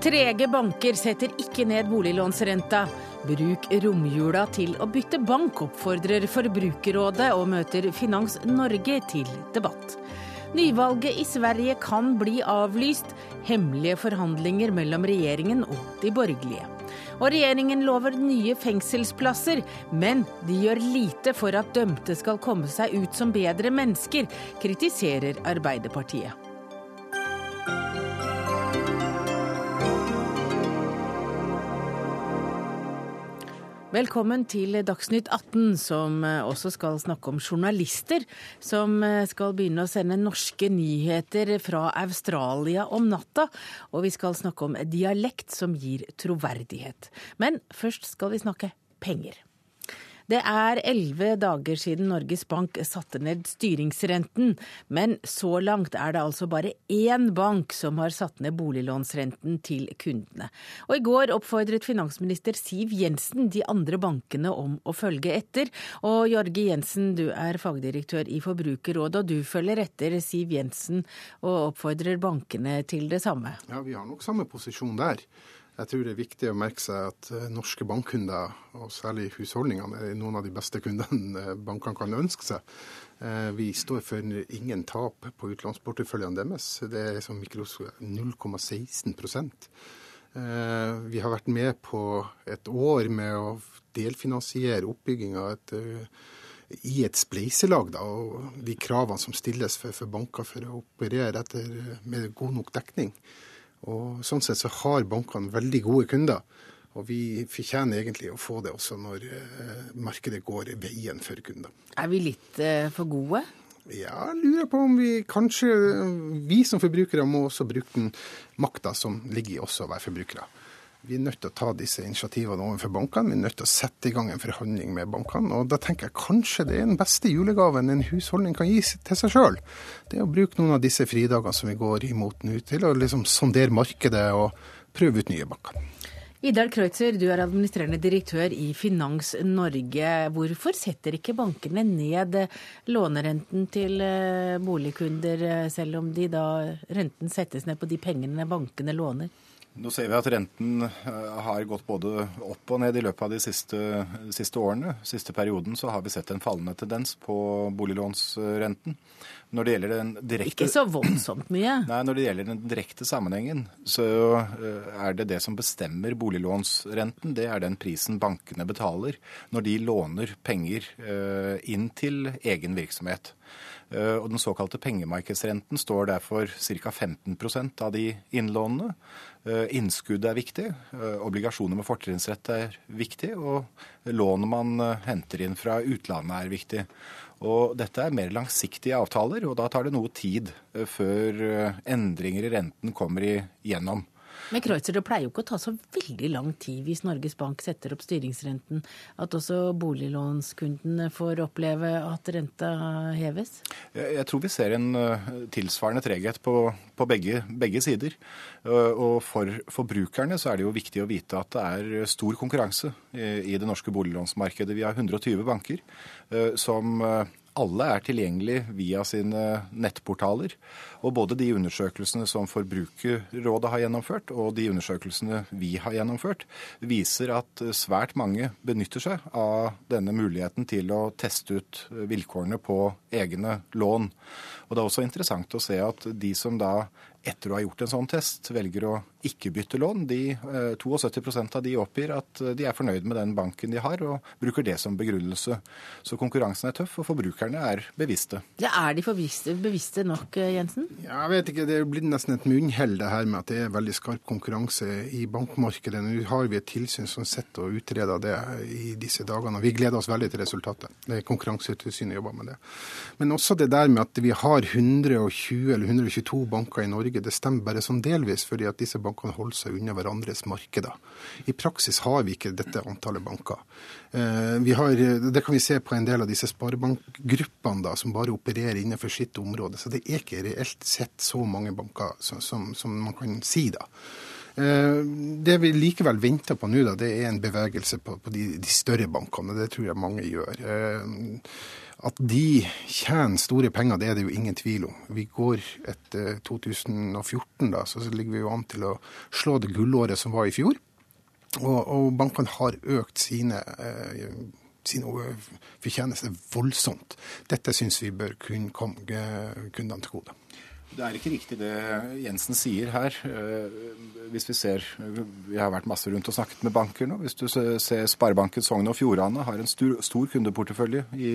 Trege banker setter ikke ned boliglånsrenta. Bruk romjula til å bytte bank, oppfordrer Forbrukerrådet og møter Finans Norge til debatt. Nyvalget i Sverige kan bli avlyst. Hemmelige forhandlinger mellom regjeringen og de borgerlige. Og regjeringen lover nye fengselsplasser, men de gjør lite for at dømte skal komme seg ut som bedre mennesker, kritiserer Arbeiderpartiet. Velkommen til Dagsnytt 18, som eh, også skal snakke om journalister som eh, skal begynne å sende norske nyheter fra Australia om natta. Og vi skal snakke om dialekt som gir troverdighet. Men først skal vi snakke penger. Det er elleve dager siden Norges Bank satte ned styringsrenten, men så langt er det altså bare én bank som har satt ned boliglånsrenten til kundene. Og i går oppfordret finansminister Siv Jensen de andre bankene om å følge etter. Og Jorge Jensen, du er fagdirektør i Forbrukerrådet, og du følger etter Siv Jensen og oppfordrer bankene til det samme. Ja, vi har nok samme posisjon der. Jeg tror det er viktig å merke seg at eh, norske bankkunder, og særlig husholdningene, er noen av de beste kundene eh, bankene kan ønske seg. Eh, vi står for ingen tap på utlånsporteføljene deres. Det er som 0,16% Vi har vært med på et år med å delfinansiere oppbygginga i et spleiselag, da, og de kravene som stilles for, for banker for å operere etter, med god nok dekning. Og Sånn sett så har bankene veldig gode kunder. Og vi fortjener egentlig å få det også når eh, markedet går veien for kunder. Er vi litt eh, for gode? Ja, jeg lurer på om vi kanskje Vi som forbrukere må også bruke den makta som ligger i oss å være forbrukere. Vi er nødt til å ta disse initiativene overfor bankene. Vi er nødt til å sette i gang en forhandling med bankene. Og da tenker jeg kanskje det er den beste julegaven en husholdning kan gi til seg sjøl. Det er å bruke noen av disse fridagene som vi går imot nå, til å liksom sondere markedet og prøve ut nye banker. Idar Kreutzer, du er administrerende direktør i Finans Norge. Hvorfor setter ikke bankene ned lånerenten til eh, boligkunder, eh, selv om de da, renten settes ned på de pengene bankene låner? Nå ser vi at renten eh, har gått både opp og ned i løpet av de siste, siste årene. Siste perioden så har vi sett en fallende tendens på boliglånsrenten. Når det gjelder den direkte... Ikke så voldsomt mye? Nei, når det gjelder den direkte sammenhengen, så eh, er det det som bestemmer boliglånsrenten. Det er den prisen bankene betaler når de låner penger eh, inn til egen virksomhet. Og Den såkalte pengemarkedsrenten står derfor ca. 15% av de innlånene. Eh, innskudd er viktig, eh, obligasjoner med fortrinnsrett er viktig, og lånet man eh, henter inn fra utlandet er viktig. Og dette er mer langsiktige avtaler, og da tar det noe tid før endringer i renten kommer igjennom. Men Kreutzer, det pleier jo ikke å ta så veldig lang tid hvis Norges Bank setter opp styringsrenten, at også boliglånskundene får oppleve at renta heves? Jeg tror vi ser en eh, tilsvarende treghet på, på begge, begge, sider. Eh, og for forbrukerne så er det jo viktig å vite at det er stor konkurranse i det norske boliglånsmarkedet. Vi har 120 banker eh, som alle er tilgjengelig via sine nettportaler. Og både de undersøkelsene som Forbrukerrådet har gjennomført, og de undersøkelsene vi har gjennomført, viser at svært mange benytter seg av denne muligheten til å teste ut vilkårene på egne lån. Og Det er også interessant å se at de som da etter å ha gjort en sånn test, velger å ikke bytte lån. De, 72 eh, av de oppgir at de er fornøyd med den banken de har, og bruker det som begrunnelse. Så konkurransen er tøff, og forbrukerne er bevisste. Ja, Er de bevisste, bevisste nok, eh, Jensen? Ja, jeg vet ikke, Det blir nesten et munnhell det her med at det er veldig skarp konkurranse i bankmarkedet. Nå har vi et tilsyn som sitter og utreder det i disse dagene. og Vi gleder oss veldig til resultatet. Det er Konkurransetilsynet jobber med det. Men også det der med at vi har 120 eller 122 banker i Norge Norge. Det stemmer bare sånn delvis, fordi at disse bankene holder seg unna hverandres markeder. I praksis har vi ikke dette antallet banker. Eh, har, det kan vi se på en del av disse sparebankgruppene som bare opererer innenfor sitt område. Så det er ikke reelt sett så mange banker som, som, som man kan si. da. Det vi likevel venter på nå, da, det er en bevegelse på, på de, de, større bankene. Det tror jeg mange gjør. At de tjener store penger, det er det jo ingen tvil om. Vi går etter 2014, da, så ligger vi jo an til å slå det gullåret som var i fjor. Og, og bankene har økt sine sin fortjeneste voldsomt. Dette syns vi bør kunne komme kundene til gode. Det er ikke riktig det Jensen sier her. Eh, hvis Vi ser, vi har vært masse rundt og snakket med banker nå. Hvis du ser Sparebanken Sogn og Fjordane har en stor, stor kundeportefølje i,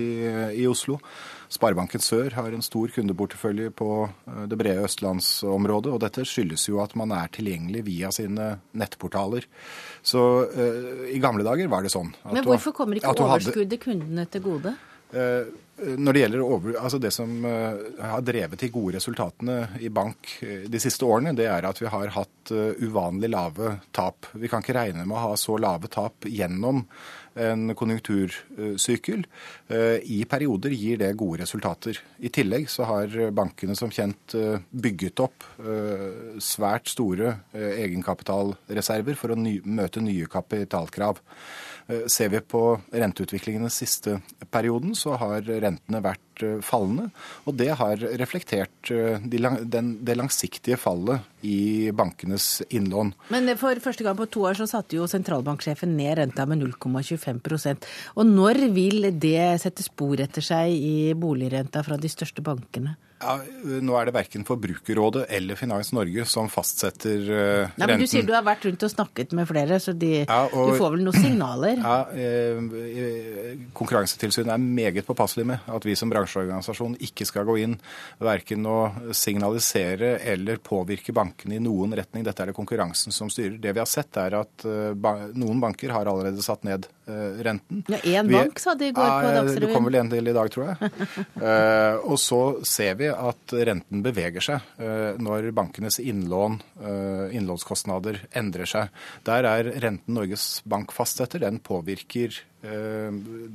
i, Oslo. Sparebanken Sør har en stor kundeportefølje på eh, det brede østlandsområdet. Og dette skyldes jo at man er tilgjengelig via sine nettportaler. Så uh, i gamle dager var det sånn. Men hvorfor kommer ikke overskuddet kundene til gode? Uh, når det gjelder over, altså det som uh, har drevet de gode resultatene i bank uh, de siste årene, det er at vi har hatt uvanlig lave tap. Vi kan ikke regne med å ha så lave tap gjennom en konjunktursykkel. I perioder gir det gode resultater. I tillegg så har bankene som kjent bygget opp svært store egenkapitalreserver for å møte nye kapitalkrav. Eh, ser vi på renteutviklingen den siste perioden, så har rentene vært eh, fallende. Og det har reflektert eh, det langsiktige fallet i bankenes innlån. Men for første gang på to år så satte jo sentralbanksjefen ned renta med 0,25% Og når vil det sette spor etter seg i boligrenta fra de største bankene? Ja, nå er det verken Forbrukerrådet eller Finans Norge som fastsetter uh, renten. Nei, men Du sier du har vært rundt og snakket med flere, så de, ja, og, du får vel noen signaler? Ja, eh, Konkurransetilsynet er meget påpasselig med at vi som bransjeorganisasjon ikke skal gå inn verken å signalisere eller påvirke bankene i noen retning. Dette er det konkurransen som styrer. Det vi har sett er at uh, ba noen banker har allerede satt ned renten. Ja, Én bank sa de i går på Dagsrevyen. Det kommer vel en del i dag, tror jeg. og så ser vi at renten beveger seg eh, når bankenes innlån, eh, innlånskostnader endrer seg. Der er renten Norges Bank fastsetter. Den påvirker eh,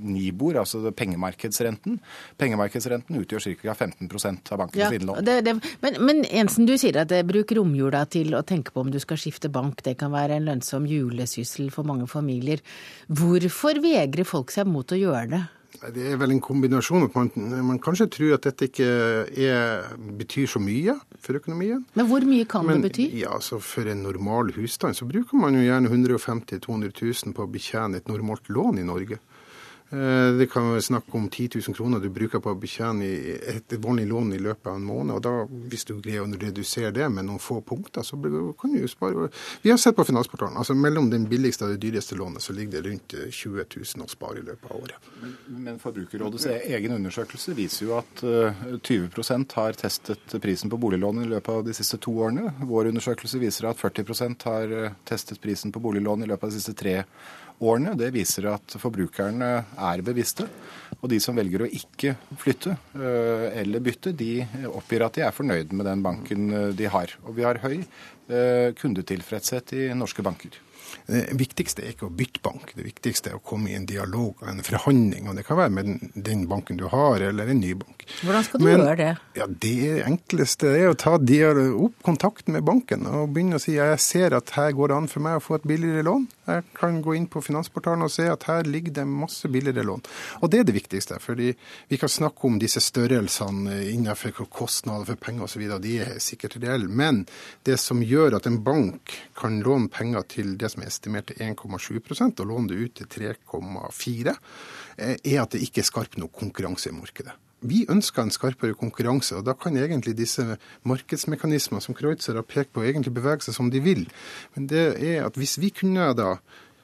Nibor, altså pengemarkedsrenten. Pengemarkedsrenten utgjør ca. 15 av bankenes ja, innlån. Det, det, men, men, Jensen, du sier at det bruk romjula til å tenke på om du skal skifte bank. Det kan være en lønnsom julesyssel for mange familier. Hvorfor vegrer folk seg mot å gjøre det? Det er vel en kombinasjon. at man, man kanskje tror at dette ikke er, betyr så mye for økonomien. Men hvor mye kan Men, det bety? Ja, så For en normal husstand så bruker man jo gjerne 150 000-200 000 på å betjene et normalt lån i Norge. Eh, det kan være snakk om 10 000 kroner du bruker på å betjene et vanlig lån i løpet av en måned. og da, Hvis du greier å redusere det med noen få punkter, så kan du jo spare Vi har sett på Finansportalen. altså Mellom den billigste og det dyreste lånet så ligger det rundt 20 eh, 000 å spare i løpet av året. Men, Forbrukerrådets egen undersøkelse viser jo at 20 eh, har testet prisen på boliglån i løpet av de siste to årene. Vår undersøkelse viser at 40% har testet prisen på boliglån i løpet av de siste tre årene årene. Det viser at forbrukerne er bevisste. Og de som velger å ikke flytte eh, eller bytte, de oppgir at de er fornøyd med den banken eh, de har. Og vi har høy eh, kundetilfredshet i norske banker. Det viktigste er ikke å bytte bank, det viktigste er å komme i en dialog og en forhandling. og Det kan være med den, banken du har, eller en ny bank. Hvordan skal du Men, gjøre det? Ja, Det enkleste er å ta opp kontakten med banken og begynne å si jeg ser at her går det an for meg å få et billigere lån. Jeg kan gå inn på Finansportalen og se at her ligger det masse billigere lån. Og det er det viktigste. fordi vi kan snakke om disse størrelsene innenfor kostnader for penger osv. De er sikkert reelle. Men det som gjør at en bank kan låne penger til det som er estimert til 1,7 og låne det ut til 3,4 eh, er at det ikke er skarp nok konkurranse i markedet. Vi ønsker en skarpere konkurranse, og da kan egentlig disse markedsmekanismene som Kreutzer har pekt på, egentlig bevege seg som de vil. Men det er at hvis vi kunne da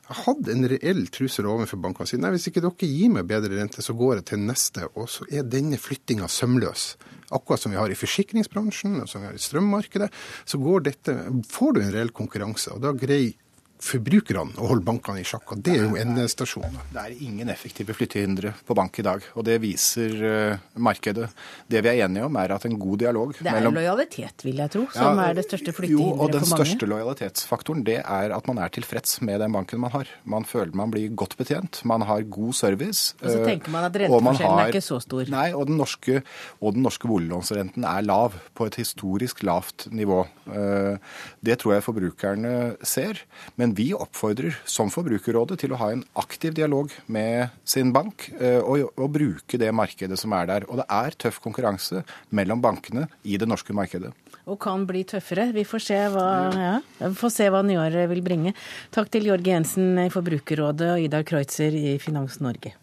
hatt en reell trussel overfor bankene og si nei, hvis ikke dere gir meg bedre rente, så går jeg til neste, og så er denne flyttinga sømløs. Akkurat som vi har i forsikringsbransjen og som vi har i strømmarkedet, så går dette, får du en reell konkurranse. og da greier forbrukerne og holde bankene i sjakk. og Det er jo endestasjonen. Det er ingen effektive flyttehindre på bank i dag, og det viser uh, markedet. Det vi er enige om, er at en god dialog Det er mellom... lojalitet, vil jeg tro, som ja, er det største flyttehinderet for mange. Jo, og den største lojalitetsfaktoren det er at man er tilfreds med den banken man har. Man føler man blir godt betjent, man har god service. Og så tenker man at renteforskjellen er ikke så stor. Nei, og den norske, og den norske boliglånsrenten er lav, på et historisk lavt nivå. Uh, det tror jeg forbrukerne ser. Men vi oppfordrer som Forbrukerrådet til å ha en aktiv dialog med sin bank eh, og, og, bruke det markedet som er der. Og det er tøff konkurranse mellom bankene i det norske markedet. Og kan bli tøffere. Vi får se hva, ja, får se hva nyåret vil bringe. Takk til Jorge Jensen i Forbrukerrådet og Idar Kreutzer i Finans Norge.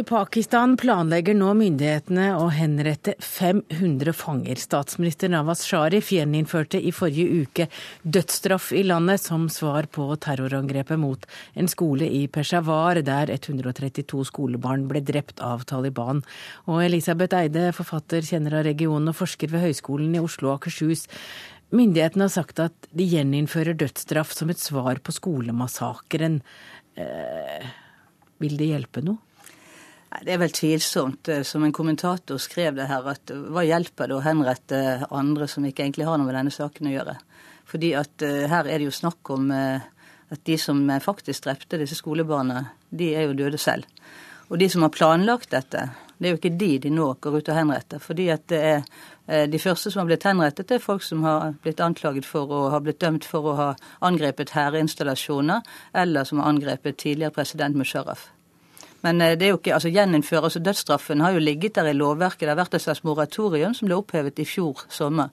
I Pakistan planlegger nå myndighetene å henrette 500 fanger. Statsminister Nawaz Sharif gjeninnførte i forrige uke dødsstraff i landet som svar på terrorangrepet mot en skole i Peshawar, der 132 skolebarn ble drept av Taliban. Og Elisabeth Eide, forfatter, kjenner av regionen og forsker ved Høgskolen i Oslo og Akershus. Myndighetene har sagt at de gjeninnfører dødsstraff som et svar på skolemassakren. Eh, vil det hjelpe noe? Det er vel tvilsomt. Eh, som en kommentator skrev det her, at eh, hva hjelper det å henrette andre som ikke egentlig har noe med denne saken å gjøre? Fordi at her er det jo snakk om at de som faktisk drepte disse skolebarna, de er jo døde selv. Og de som har planlagt dette, det er jo ikke de de nå går ut og henretter. Fordi at det er de første som har blitt henrettet, det er folk som har blitt anklaget for å ha blitt dømt for å ha angrepet hæreinstallasjoner, eller som har angrepet tidligere president Musharraf. Men eh, det er jo ikke, altså gjeninnføre, altså Dødsstraffen har jo ligget der i lovverket. Det har vært et slags moratorium som ble opphevet i fjor sommer.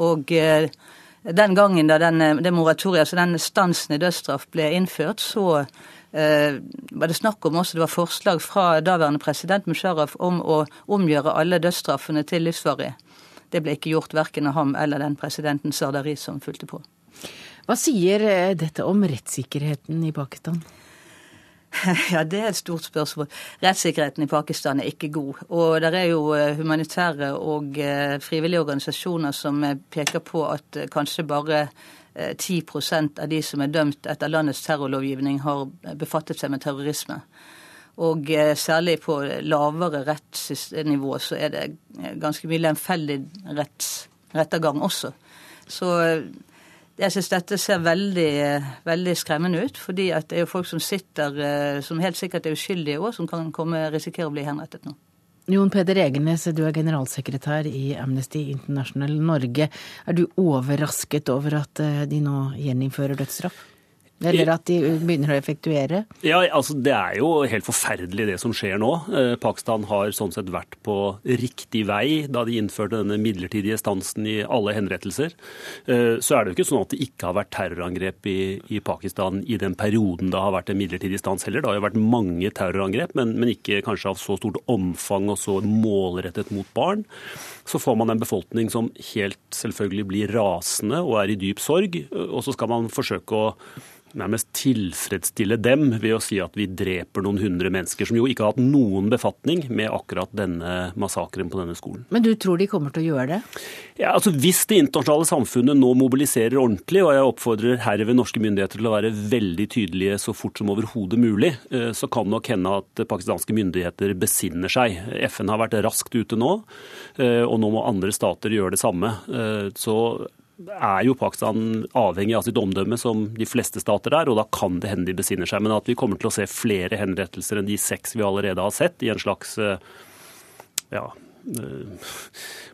Og eh, den gangen da den, eh, det moratoriet, altså den stansen i dødsstraff ble innført, så var det snakk om også, det var forslag fra daværende president Musharraf om å omgjøre alle dødsstraffene til livsvarige. Det ble ikke gjort verken av ham eller den presidenten Sardari som fulgte på. Hva sier dette om rettssikkerheten i Pakistan? Ja, det er et stort spørsmål. Rettssikkerheten i Pakistan er ikke god. Og det er jo eh, humanitære og eh, frivillige organisasjoner som eh, peker på at kanskje bare 10% av de som er dømt etter landets terrorlovgivning, har befattet seg med terrorisme. Og særlig på lavere rettsnivå så er det ganske mye lemfeldig retts, rettergang også. Så jeg syns dette ser veldig, veldig, skremmende ut. fordi det er jo folk som sitter eh, som helt sikkert er uskyldige òg, som kan komme, risikere å bli henrettet nå. Jon Peder Egenes, du er generalsekretær i Amnesty International Norge. Er du overrasket over at eh, de nå gjeninnfører dødsstraff? Eller at de begynner å effektuere? Ja, altså Det er jo helt forferdelig det som skjer nå. Eh, Pakistan har sånn sett vært på riktig vei da de innførte denne midlertidige stansen i alle henrettelser. Eh, så er det jo ikke sånn at det ikke har vært terrorangrep i, i Pakistan i den perioden det har vært en midlertidig stans heller. Det har jo vært mange terrorangrep, men, men ikke kanskje av så stort omfang og så målrettet mot barn. Så får man en befolkning som helt selvfølgelig blir rasende og er i dyp sorg. Og så skal man forsøke å nærmest tilfredsstille dem ved å si at vi dreper noen hundre mennesker, som jo ikke har hatt noen befatning med akkurat denne massakren på denne skolen. Men du tror de kommer til å gjøre det? Ja, altså Hvis det internasjonale samfunnet nå mobiliserer ordentlig, og jeg oppfordrer herved norske myndigheter til å være veldig tydelige så fort som overhodet mulig, eh, så kan nok hende at pakistanske myndigheter besinner seg. FN har vært raskt ute nå, eh, og nå må andre stater gjøre det samme. Eh, så er jo Pakistan avhengig av sitt omdømme, som de fleste stater er, og da kan det hende de besinner seg. Men at vi kommer til å se flere henrettelser enn de seks vi allerede har sett, i en slags eh, ja, eh,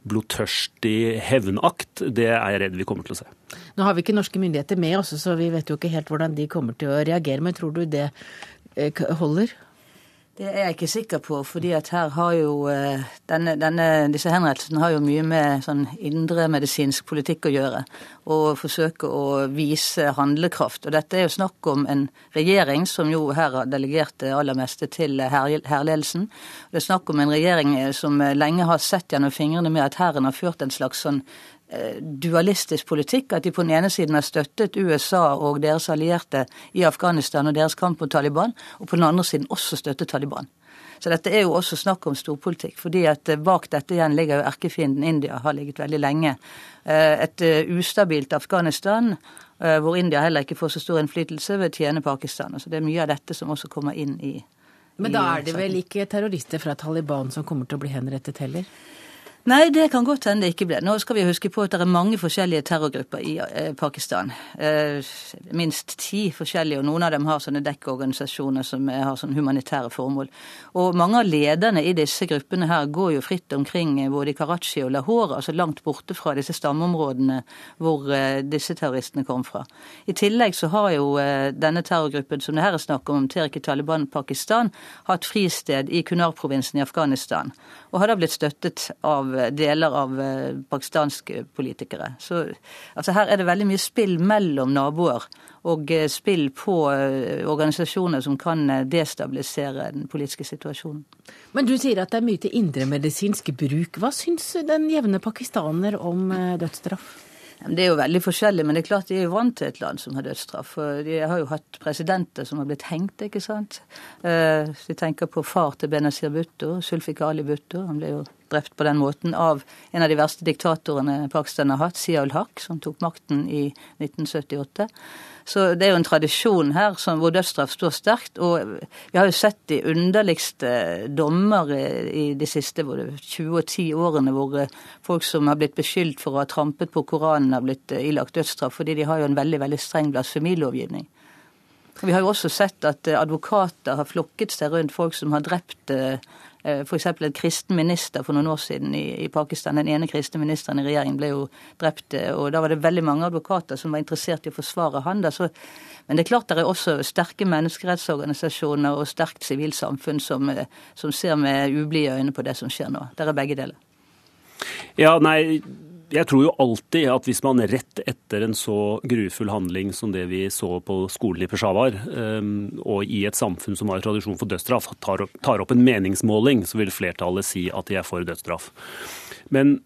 blodtørstig hevnakt, det er jeg redd vi kommer til å se. Nå har vi ikke norske myndigheter med oss, så vi vet jo ikke helt hvordan de kommer til å reagere. Men tror du det eh, holder? Det er jeg ikke sikker på, fordi at her har jo eh, denne, denne, disse henrettelsene har jo mye med sånn indremedisinsk politikk å gjøre. Og forsøke å vise handlekraft. Og dette er jo snakk om en regjering som jo her har delegert det aller meste til hærledelsen. Det er snakk om en regjering som lenge har sett gjennom fingrene med at hæren har ført en slags sånn eh, dualistisk politikk. At de på den ene siden har støttet USA og deres allierte i Afghanistan og deres kamp mot Taliban, og på den andre siden også støttet Taliban. Så dette er jo også snakk om storpolitikk. fordi at eh, bak dette igjen ligger jo erkefienden India, har ligget veldig lenge. Et ustabilt Afghanistan, hvor India heller ikke får så stor innflytelse, vil tjene Pakistan. Så det er mye av dette som også kommer inn i Men da er det vel ikke terrorister fra Taliban som kommer til å bli henrettet heller? Nei, det kan godt hende det ikke ble. Nå skal vi huske på at det er mange forskjellige terrorgrupper i eh, Pakistan. Eh, minst ti forskjellige, og noen av dem har sånne dekkorganisasjoner som har sånne humanitære formål. Og mange av lederne i disse gruppene her går jo fritt omkring eh, både i Karachi og Lahore, altså langt borte fra disse stammeområdene hvor disse terroristene kom fra. I tillegg så har jo denne terrorgruppen som det her er snakk om, Teriki Taliban Pakistan, hatt fristed i Kunar-provinsen i Afghanistan, og har da blitt støttet av deler av eh, pakistanske politikere. Så altså her er det veldig mye spill mellom naboer, og eh, spill på eh, organisasjoner som kan destabilisere den politiske situasjonen. Men du sier at det er mye til indremedisinsk bruk. Hva syns den jevne pakistaner om dødsstraff? Det er jo veldig forskjellig, men det er klart de er jo vant til et land som har dødsstraff. De har jo hatt presidenter som har blitt hengt, ikke sant. De tenker på far til Benazir Bhutto, Sulfikali Bhutto. Han ble jo drept på den måten av en av de verste diktatorene Pakistan har hatt, Sia ul-Haq, som tok makten i 1978. Så det er jo en tradisjon her som, hvor dødsstraff står sterkt. Og vi har jo sett de underligste dommer i de siste 20 og 10 årene, hvor eh, folk som har blitt beskyldt for å ha trampet på Koranen, har blitt eh, ilagt dødsstraff, fordi de har jo en veldig, veldig streng blasfemilovgivning. Vi har jo også sett at eh, advokater har flokket seg rundt folk som har drept F.eks. en kristen minister for noen år siden i, Pakistan. Den ene kristne ministeren i regjeringen ble jo drept. Eh, og Da var det veldig mange advokater som var interessert i å forsvare han. Så, men det er klart det er også sterke menneskerettsorganisasjoner og sterkt sivilsamfunn som, eh, som ser med ublide øyne på det som skjer nå. Det er begge deler. Ja, nei, jeg tror jo alltid at hvis man rett etter en så grufull handling som det vi så på skolen i Peshawar, ehm, og i et samfunn som har tradisjon for dødsstraff, tar opp, en meningsmåling, så vil flertallet si at de er for dødsstraff. Men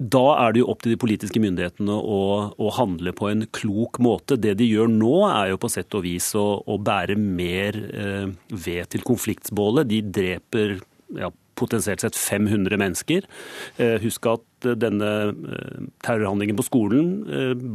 da er det jo opp til de politiske myndighetene å, å, handle på en klok måte. Det de gjør nå, er jo på sett og vis å, å bære mer eh, ved til konfliktsbålet. De dreper ja, potensielt sett 500 mennesker. Eh, husk at eh, denne eh, terrorhandlingen på skolen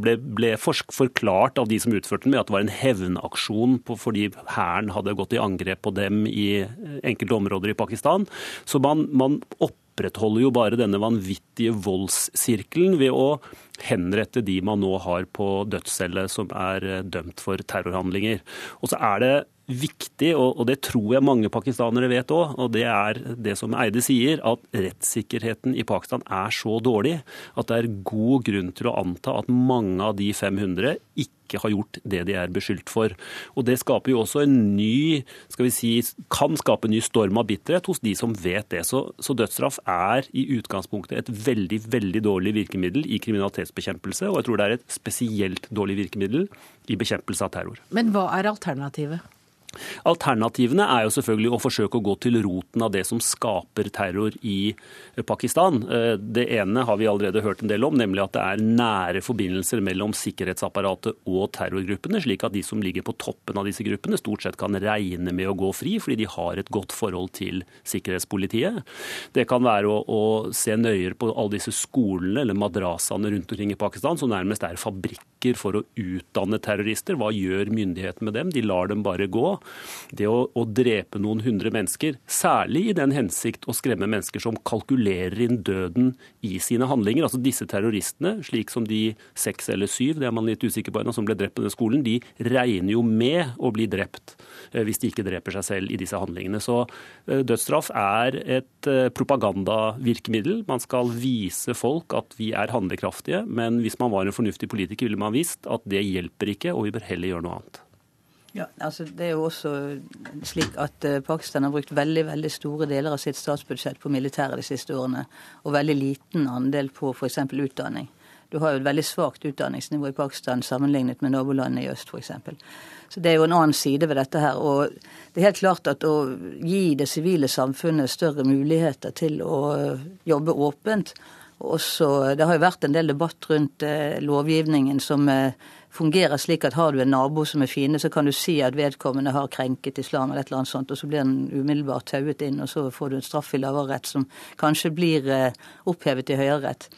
ble, ble forklart av de som utførte den, med at det var en hevnaksjon fordi hæren hadde gått i angrep på dem i enkelte områder i Pakistan. Så man, man opprettholder jo bare denne vanvittige voldssirkelen ved å henrette de man nå har på dødscelle som er dømt for terrorhandlinger. Og så er det viktig, og det tror jeg mange pakistanere vet òg, og det er det som Eide sier, at rettssikkerheten i Pakistan er så dårlig at det er god grunn til å anta at mange av de 500 ikke har gjort det de er beskyldt for. Og Det skaper jo også en ny, skal vi si, kan skape en ny storm av bitterhet hos de som vet det. Så, så dødsstraff er i utgangspunktet et veldig, veldig dårlig virkemiddel i kriminalitetsbekjempelse, og jeg tror det er et spesielt dårlig virkemiddel i bekjempelse av terror. Men hva er alternativet? Alternativene er jo selvfølgelig å forsøke å gå til roten av det som skaper terror i Pakistan. Eh, det ene har vi allerede hørt en del om, nemlig at det er nære forbindelser mellom sikkerhetsapparatet og terrorgruppene, slik at de som ligger på toppen av disse gruppene, stort sett kan regne med å gå fri, fordi de har et godt forhold til sikkerhetspolitiet. Det kan være å, å se nøyere på alle disse skolene eller madrasaene rundt omkring i Pakistan, som nærmest er fabrikker for å utdanne terrorister. Hva gjør myndighetene med dem? De lar dem bare gå. Det å, å, drepe noen hundre mennesker, særlig i den hensikt å skremme mennesker som kalkulerer inn døden i sine handlinger. Altså disse terroristene, slik som de seks eller syv, det er man litt usikker på ennå, som ble drept på den skolen, de regner jo med å bli drept eh, hvis de ikke dreper seg selv i disse handlingene. Så eh, dødsstraff er et eh, propagandavirkemiddel. Man skal vise folk at vi er handlekraftige, men hvis man var en fornuftig politiker, ville man visst at det hjelper ikke, og vi bør heller gjøre noe annet. Ja, altså Det er jo også slik at eh, Pakistan har brukt veldig veldig store deler av sitt statsbudsjett på militæret de siste årene, og veldig liten andel på f.eks. utdanning. Du har jo et veldig svakt utdanningsnivå i Pakistan sammenlignet med nabolandene i øst f.eks. Så det er jo en annen side ved dette her. Og det er helt klart at å gi det sivile samfunnet større muligheter til å jobbe åpent også, det har jo vært en del debatt rundt eh, lovgivningen som eh, fungerer slik at har du en nabo som er fine, så kan du si at vedkommende har krenket islam eller et eller annet sånt, og så blir den umiddelbart tauet inn, og så får du en straff i lavere rett som kanskje blir eh, opphevet i høyere rett.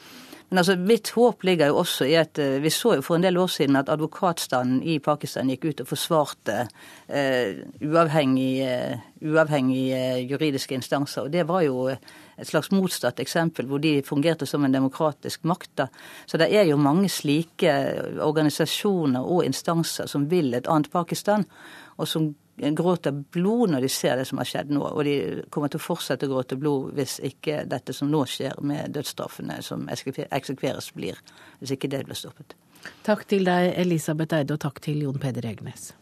Men altså, mitt håp ligger jo også i at vi så jo for en del år siden at advokatstanden i Pakistan gikk ut og forsvarte uh, uavhengige, uavhengige juridiske instanser. Og det var jo et slags motsatt eksempel, hvor de fungerte som en demokratisk makt. Da. Så det er jo mange slike organisasjoner og instanser som vil et annet Pakistan, og som gråter blod når de ser det som har skjedd nå. Og de kommer til å fortsette å gråte blod hvis ikke dette som nå skjer med dødsstraffene som eksekveres, blir. Hvis ikke det blir stoppet. Takk til deg, Elisabeth Eide, og takk til Jon Peder Egnes.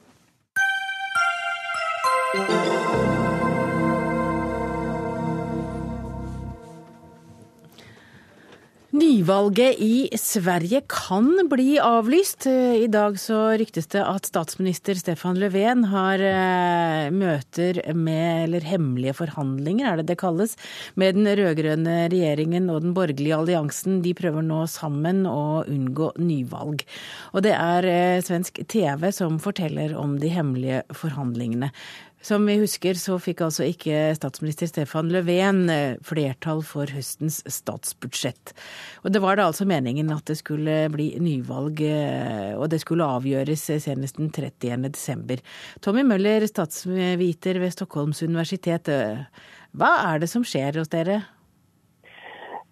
Nyvalget i Sverige kan bli avlyst. I dag så ryktes det at statsminister Stefan Löfven har eh, møter med, eller hemmelige forhandlinger, er det det kalles, med den rød-grønne regjeringen og den borgerlige alliansen. De prøver nå sammen å unngå nyvalg. Og det er eh, svensk TV som forteller om de hemmelige forhandlingene. Som vi husker, så fikk altså ikke statsminister Stefan Löfven eh, flertall for høstens statsbudsjett. Og det var da altså meningen at det skulle bli nyvalg, eh, og det skulle avgjøres senest den 31. desember. Tommy Møller, statsviter ved Stockholms universitet. Eh, hva er det som skjer hos dere?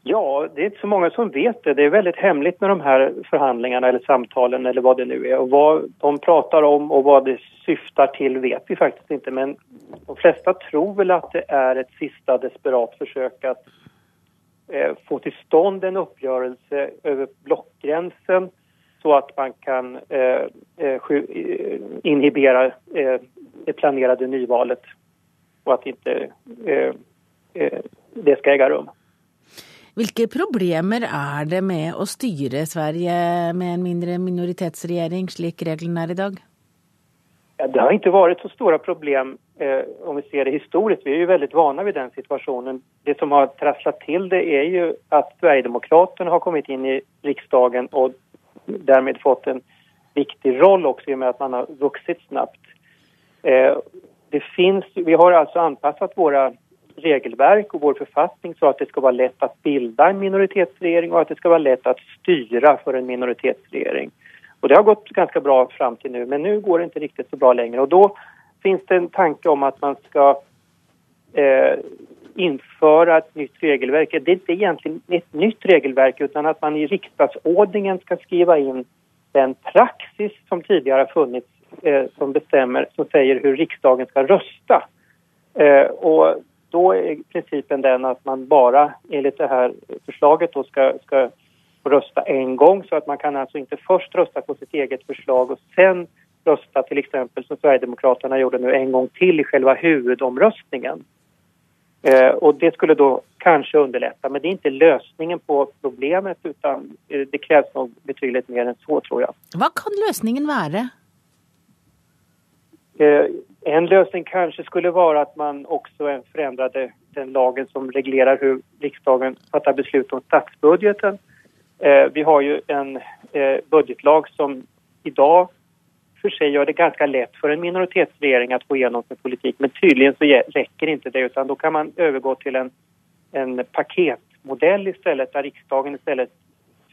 Ja, det er ikke så mange som vet det. Det er veldig hemmelig med de her forhandlingene eller samtalen eller hva det nå er. Og hva de prater om og hva det syftar till vet vi faktiskt inte. Men de flesta tror väl att det är ett sista desperat försök att eh, få till stånd en uppgörelse över blockgränsen så att man kan eh, eh, eh inhibera eh, det planerade nyvalet och att inte eh, det ska äga rum. Hvilke problemer er det med å styre Sverige med en mindre minoritetsregjering, slik reglene er i dag? Det har ikke vært så store problem eh, om vi ser det historisk. Vi er jo veldig vana ved den situasjonen. Det som har trasslat til det, er jo at Sverigedemokraterna har kommet inn i riksdagen og dermed fått en viktig roll også, i og med at man har vokst snabbt. Eh, vi har altså anpasset våre regelverk og vår forfatning så at det skal være lett å bilde en minoritetsregering og at det skal være lett å styre for en minoritetsregering. Och det har gått ganska bra fram till nu, men nu går det inte riktigt så bra längre. Och då finns det en tanke om att man ska eh, införa ett nytt regelverk. Det är inte egentligen ett nytt regelverk utan att man i riksdagsordningen ska skriva in den praxis som tidigare har funnits eh, som bestämmer, som säger hur riksdagen ska rösta. Eh, och då är principen den att man bara enligt det här förslaget då ska, ska rösta en gång så att man kan alltså inte först rösta på sitt eget förslag och sen rösta till exempel som Sverigedemokraterna gjorde nu en gång till i själva huvudomröstningen. Eh, och det skulle då kanske underlätta, men det är inte lösningen på problemet utan eh, det krävs nog betydligt mer än så tror jag. Vad kan lösningen vara? Eh, en lösning kanske skulle vara att man också förändrade den lagen som reglerar hur riksdagen fattar beslut om statsbudgeten. Eh, vi har ju en eh, budgetlag som idag för sig gör det ganska lätt för en minoritetsregering att få igenom sin politik. Men tydligen så räcker inte det då kan man övergå till en, en paketmodell istället där riksdagen istället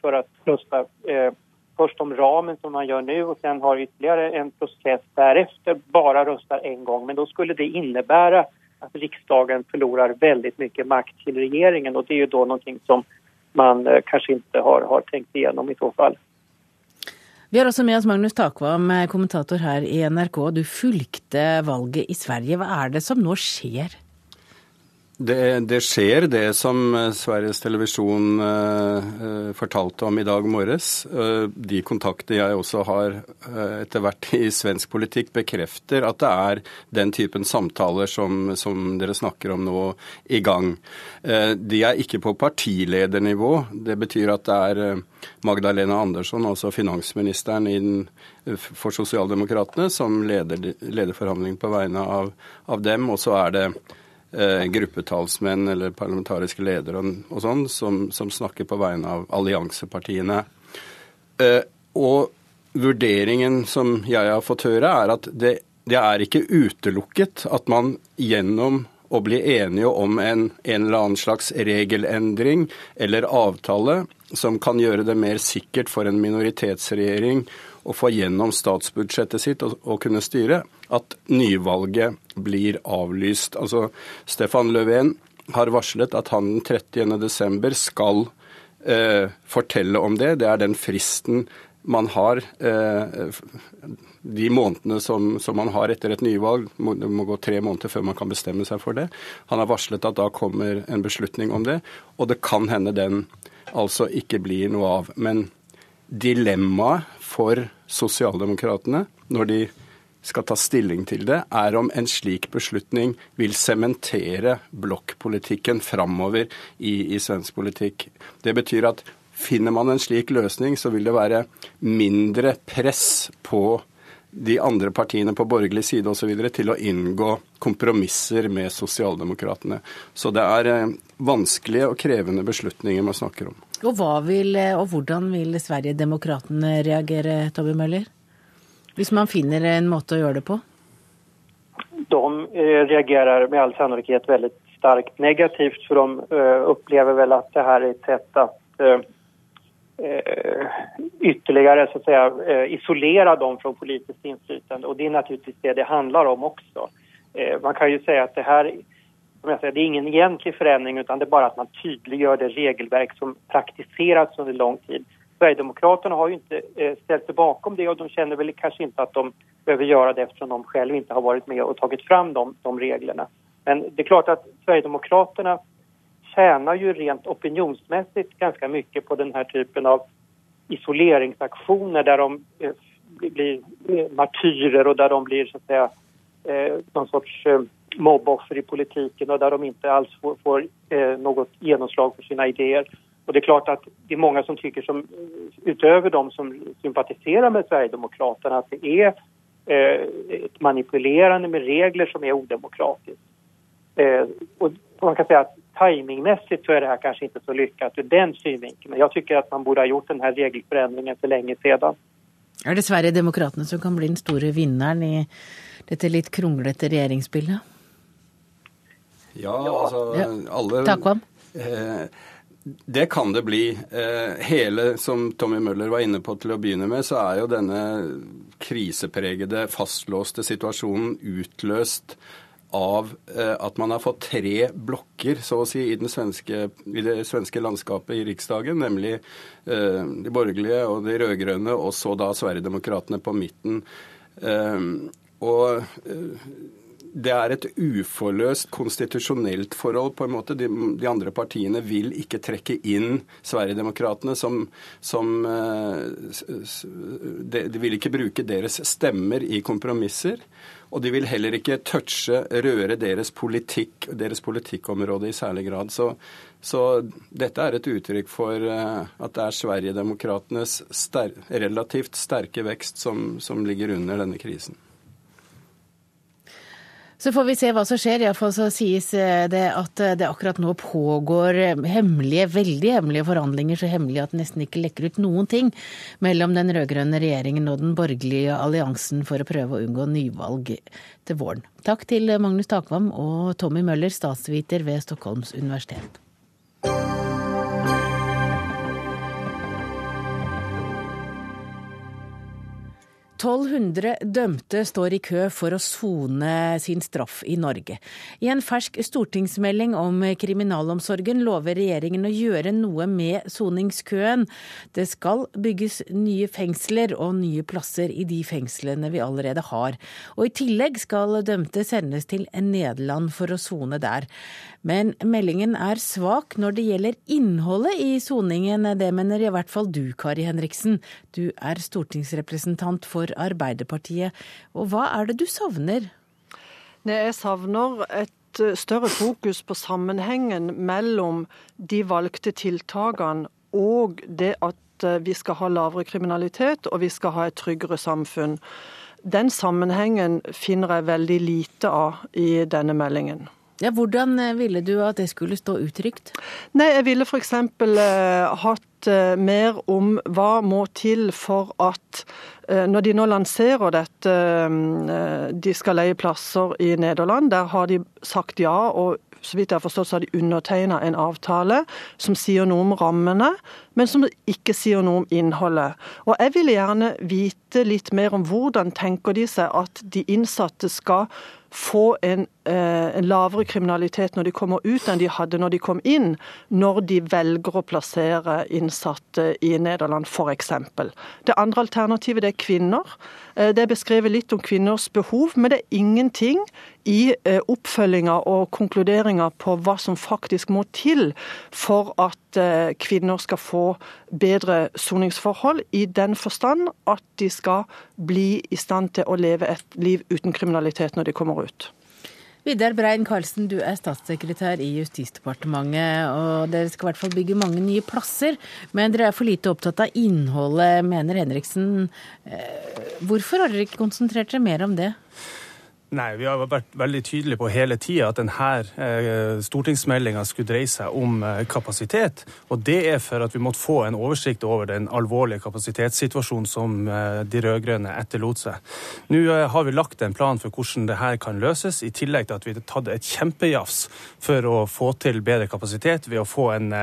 för att rösta eh, först om ramen som man gör nu och sen har ytterligare en process därefter bara röstar en gång. Men då skulle det innebära att riksdagen förlorar väldigt mycket makt till regeringen och det är ju då någonting som man kanskje ikke har, har tenkt igjennom i så fall. Vi har også med oss Magnus Takvam, eh, kommentator her i NRK. Du fulgte valget i Sverige. Hva er det som nå skjer? Det, det, skjer, det som eh, Sveriges Televisjon eh, fortalte om i dag morges. Uh, de kontakter jeg også har etter hvert i svensk politikk, bekrefter at det er den typen samtaler som, som dere snakker om nå, i gang. De er ikke på partiledernivå. Det betyr at det er Magdalena Andersson, altså finansministeren den, for Sosialdemokratene, som leder, leder forhandlingene på vegne av, av dem. Og så er det eh, gruppetalsmenn eller parlamentariske ledere og, sånn som, som, snakker på vegne av alliansepartiene. Eh, og vurderingen som jeg har fått høre, er at det, det er ikke utelukket at man gjennom å bli enige om en, en eller annen slags regelendring eller avtale som kan gjøre det mer sikkert for en minoritetsregjering å få gjennom statsbudsjettet sitt og, og kunne styre, at nyvalget blir avlyst. Altså, Stefan Löfven har varslet at han den 30.12. skal eh, fortelle om det. Det er den fristen man har eh, de månedene som, som, man har etter et nyvalg. Det må gå tre måneder før man kan bestemme seg for det. Han har varslet at da kommer en beslutning om det, og det kan hende den altså ikke blir noe av. Men dilemmaet for sosialdemokratene når de skal ta stilling til det, er om en slik beslutning vil sementere blokkpolitikken framover i, i svensk politikk. Det betyr at finner man en slik løsning, så vil det være mindre press på de andre partiene på borgerlig side osv. til å inngå kompromisser med sosialdemokratene. Så det er eh, vanskelige og krevende beslutninger man snakker om. Og, vil, eh, og hvordan vil Sverigedemokraterna reagere, Tobbe Møller? Hvis man finner en måte å gjøre det på? De eh, reagerer med all sannolikhet veldig sterkt negativt, for de opplever vel at det her er et sett at ytterligere ytterligare så att säga, eh, isolera dem från politiskt inflytande. Och det är naturligtvis det det handlar om. Eh, man kan ju säga att det här som jag säger, det är ingen egentlig förändring utan det är bara att man tydliggör det regelverk som praktiserats under lång tid. Sverigedemokraterna har ju inte eh, ställt sig bakom det och de känner väl kanske inte att de behöver göra det eftersom de själva inte har varit med och tagit fram de, de reglerna. Men det är klart att Sverigedemokraterna tjänar ju rent opinionsmässigt ganska mycket på den här typen av isoleringsaktioner där de eh, blir martyrer och där de blir så att säga eh, någon sorts mobboffer i politiken och där de inte alls får, får eh, något genomslag för sina idéer. Och det är klart att det är många som tycker som utöver de som sympatiserar med Sverigedemokraterna att det är eh, ett manipulerande med regler som är odemokratiskt. Eh, och man kan säga att timingmässigt så är det här kanske inte så lyckat ur den synvinkeln. Men jag tycker att man borde ha gjort den här regelförändringen för länge sedan. Er det Sverigedemokraterna som kan bli den store vinneren i dette litt kronglete regjeringsbildet? Ja, altså alle Takvam? Eh, det kan det bli. Eh, hele, som Tommy Møller var inne på til å begynne med, så er jo denne krisepregede, fastlåste situasjonen utløst av eh, at man har fått tre blokker så å si, i, svenske, i det svenske landskapet i Riksdagen, nemlig eh, de borgerlige og de rød-grønne, og så da Sverigedemokraterna på midten. Eh, og det er et uforløst konstitusjonelt forhold, på en måte. De, de andre partiene vil ikke trekke inn Sverigedemokraterna som, som de, de, vil ikke bruke deres stemmer i kompromisser. Og de vil heller ikke touche, røre deres politikk, deres politikkområde i særlig grad. Så, så dette er et uttrykk for uh, at det er Sverigedemokraternes relativt sterke vekst som, som ligger under denne krisen. Så får vi se hva som skjer. Iallfall så sies eh, det at eh, det akkurat nå pågår eh, hemmelige, veldig hemmelige forhandlinger, så hemmelige at det nesten ikke lekker ut noen ting mellom den rød-grønne regjeringen og den borgerlige alliansen for å prøve å unngå nyvalg til våren. Takk til Magnus Takvam og Tommy Møller, statsviter ved Stockholms universitet. 1200 dømte står i kø for å sone sin straff i Norge. I en fersk stortingsmelding om kriminalomsorgen lover regjeringen å gjøre noe med soningskøen. Det skal bygges nye fengsler og nye plasser i de fengslene vi allerede har. Og i tillegg skal dømte sendes til Nederland for å sone der. Men meldingen er svak når det gjelder innholdet i soningen. Det mener i hvert fall du, Kari Henriksen. Du er stortingsrepresentant for Arbeiderpartiet. Og hva er det du savner? Jeg savner et større fokus på sammenhengen mellom de valgte tiltakene og det at vi skal ha lavere kriminalitet og vi skal ha et tryggere samfunn. Den sammenhengen finner jeg veldig lite av i denne meldingen. Ja, Hvordan eh, ville du at det skulle stå uttrykt? Nei, Jeg ville f.eks. Eh, hatt eh, mer om hva må til for at eh, når de nå lanserer dette, eh, de skal leie plasser i Nederland, der har de sagt ja. og så vidt jeg har forstått, så har de undertegna en avtale som sier noe om rammene, men som ikke sier noe om innholdet. Og Jeg ville gjerne vite litt mer om hvordan tenker de seg at de innsatte skal få en, eh, en, lavere kriminalitet når de kommer ut enn de hadde når de kom inn, når de velger å plassere innsatte i Nederland f.eks. Det andre alternativet det er kvinner. Eh, det er beskrevet litt om kvinners behov, men det er ingenting i eh, oppfølginga og konkluderinga på hva som faktisk må til for at eh, kvinner skal få bedre soningsforhold, i den forstand at de skal bli i stand til å leve et liv uten kriminalitet når de kommer ut. Vidar Brein Karlsen, du er statssekretær i Justisdepartementet, og dere skal i hvert fall bygge mange nye plasser. Men dere er for lite opptatt av innholdet, mener Henriksen. Eh, hvorfor har dere ikke konsentrert dere mer om det? Nei, Vi har vært veldig tydelige på hele tida at denne eh, stortingsmeldinga skulle dreie seg om eh, kapasitet. Og det er for at vi måtte få en oversikt over den alvorlige kapasitetssituasjonen som eh, de rød-grønne etterlot seg. Nå har vi lagt en plan for hvordan dette kan løses, i tillegg til at vi har tatt et kjempejafs for å få til bedre kapasitet ved å få en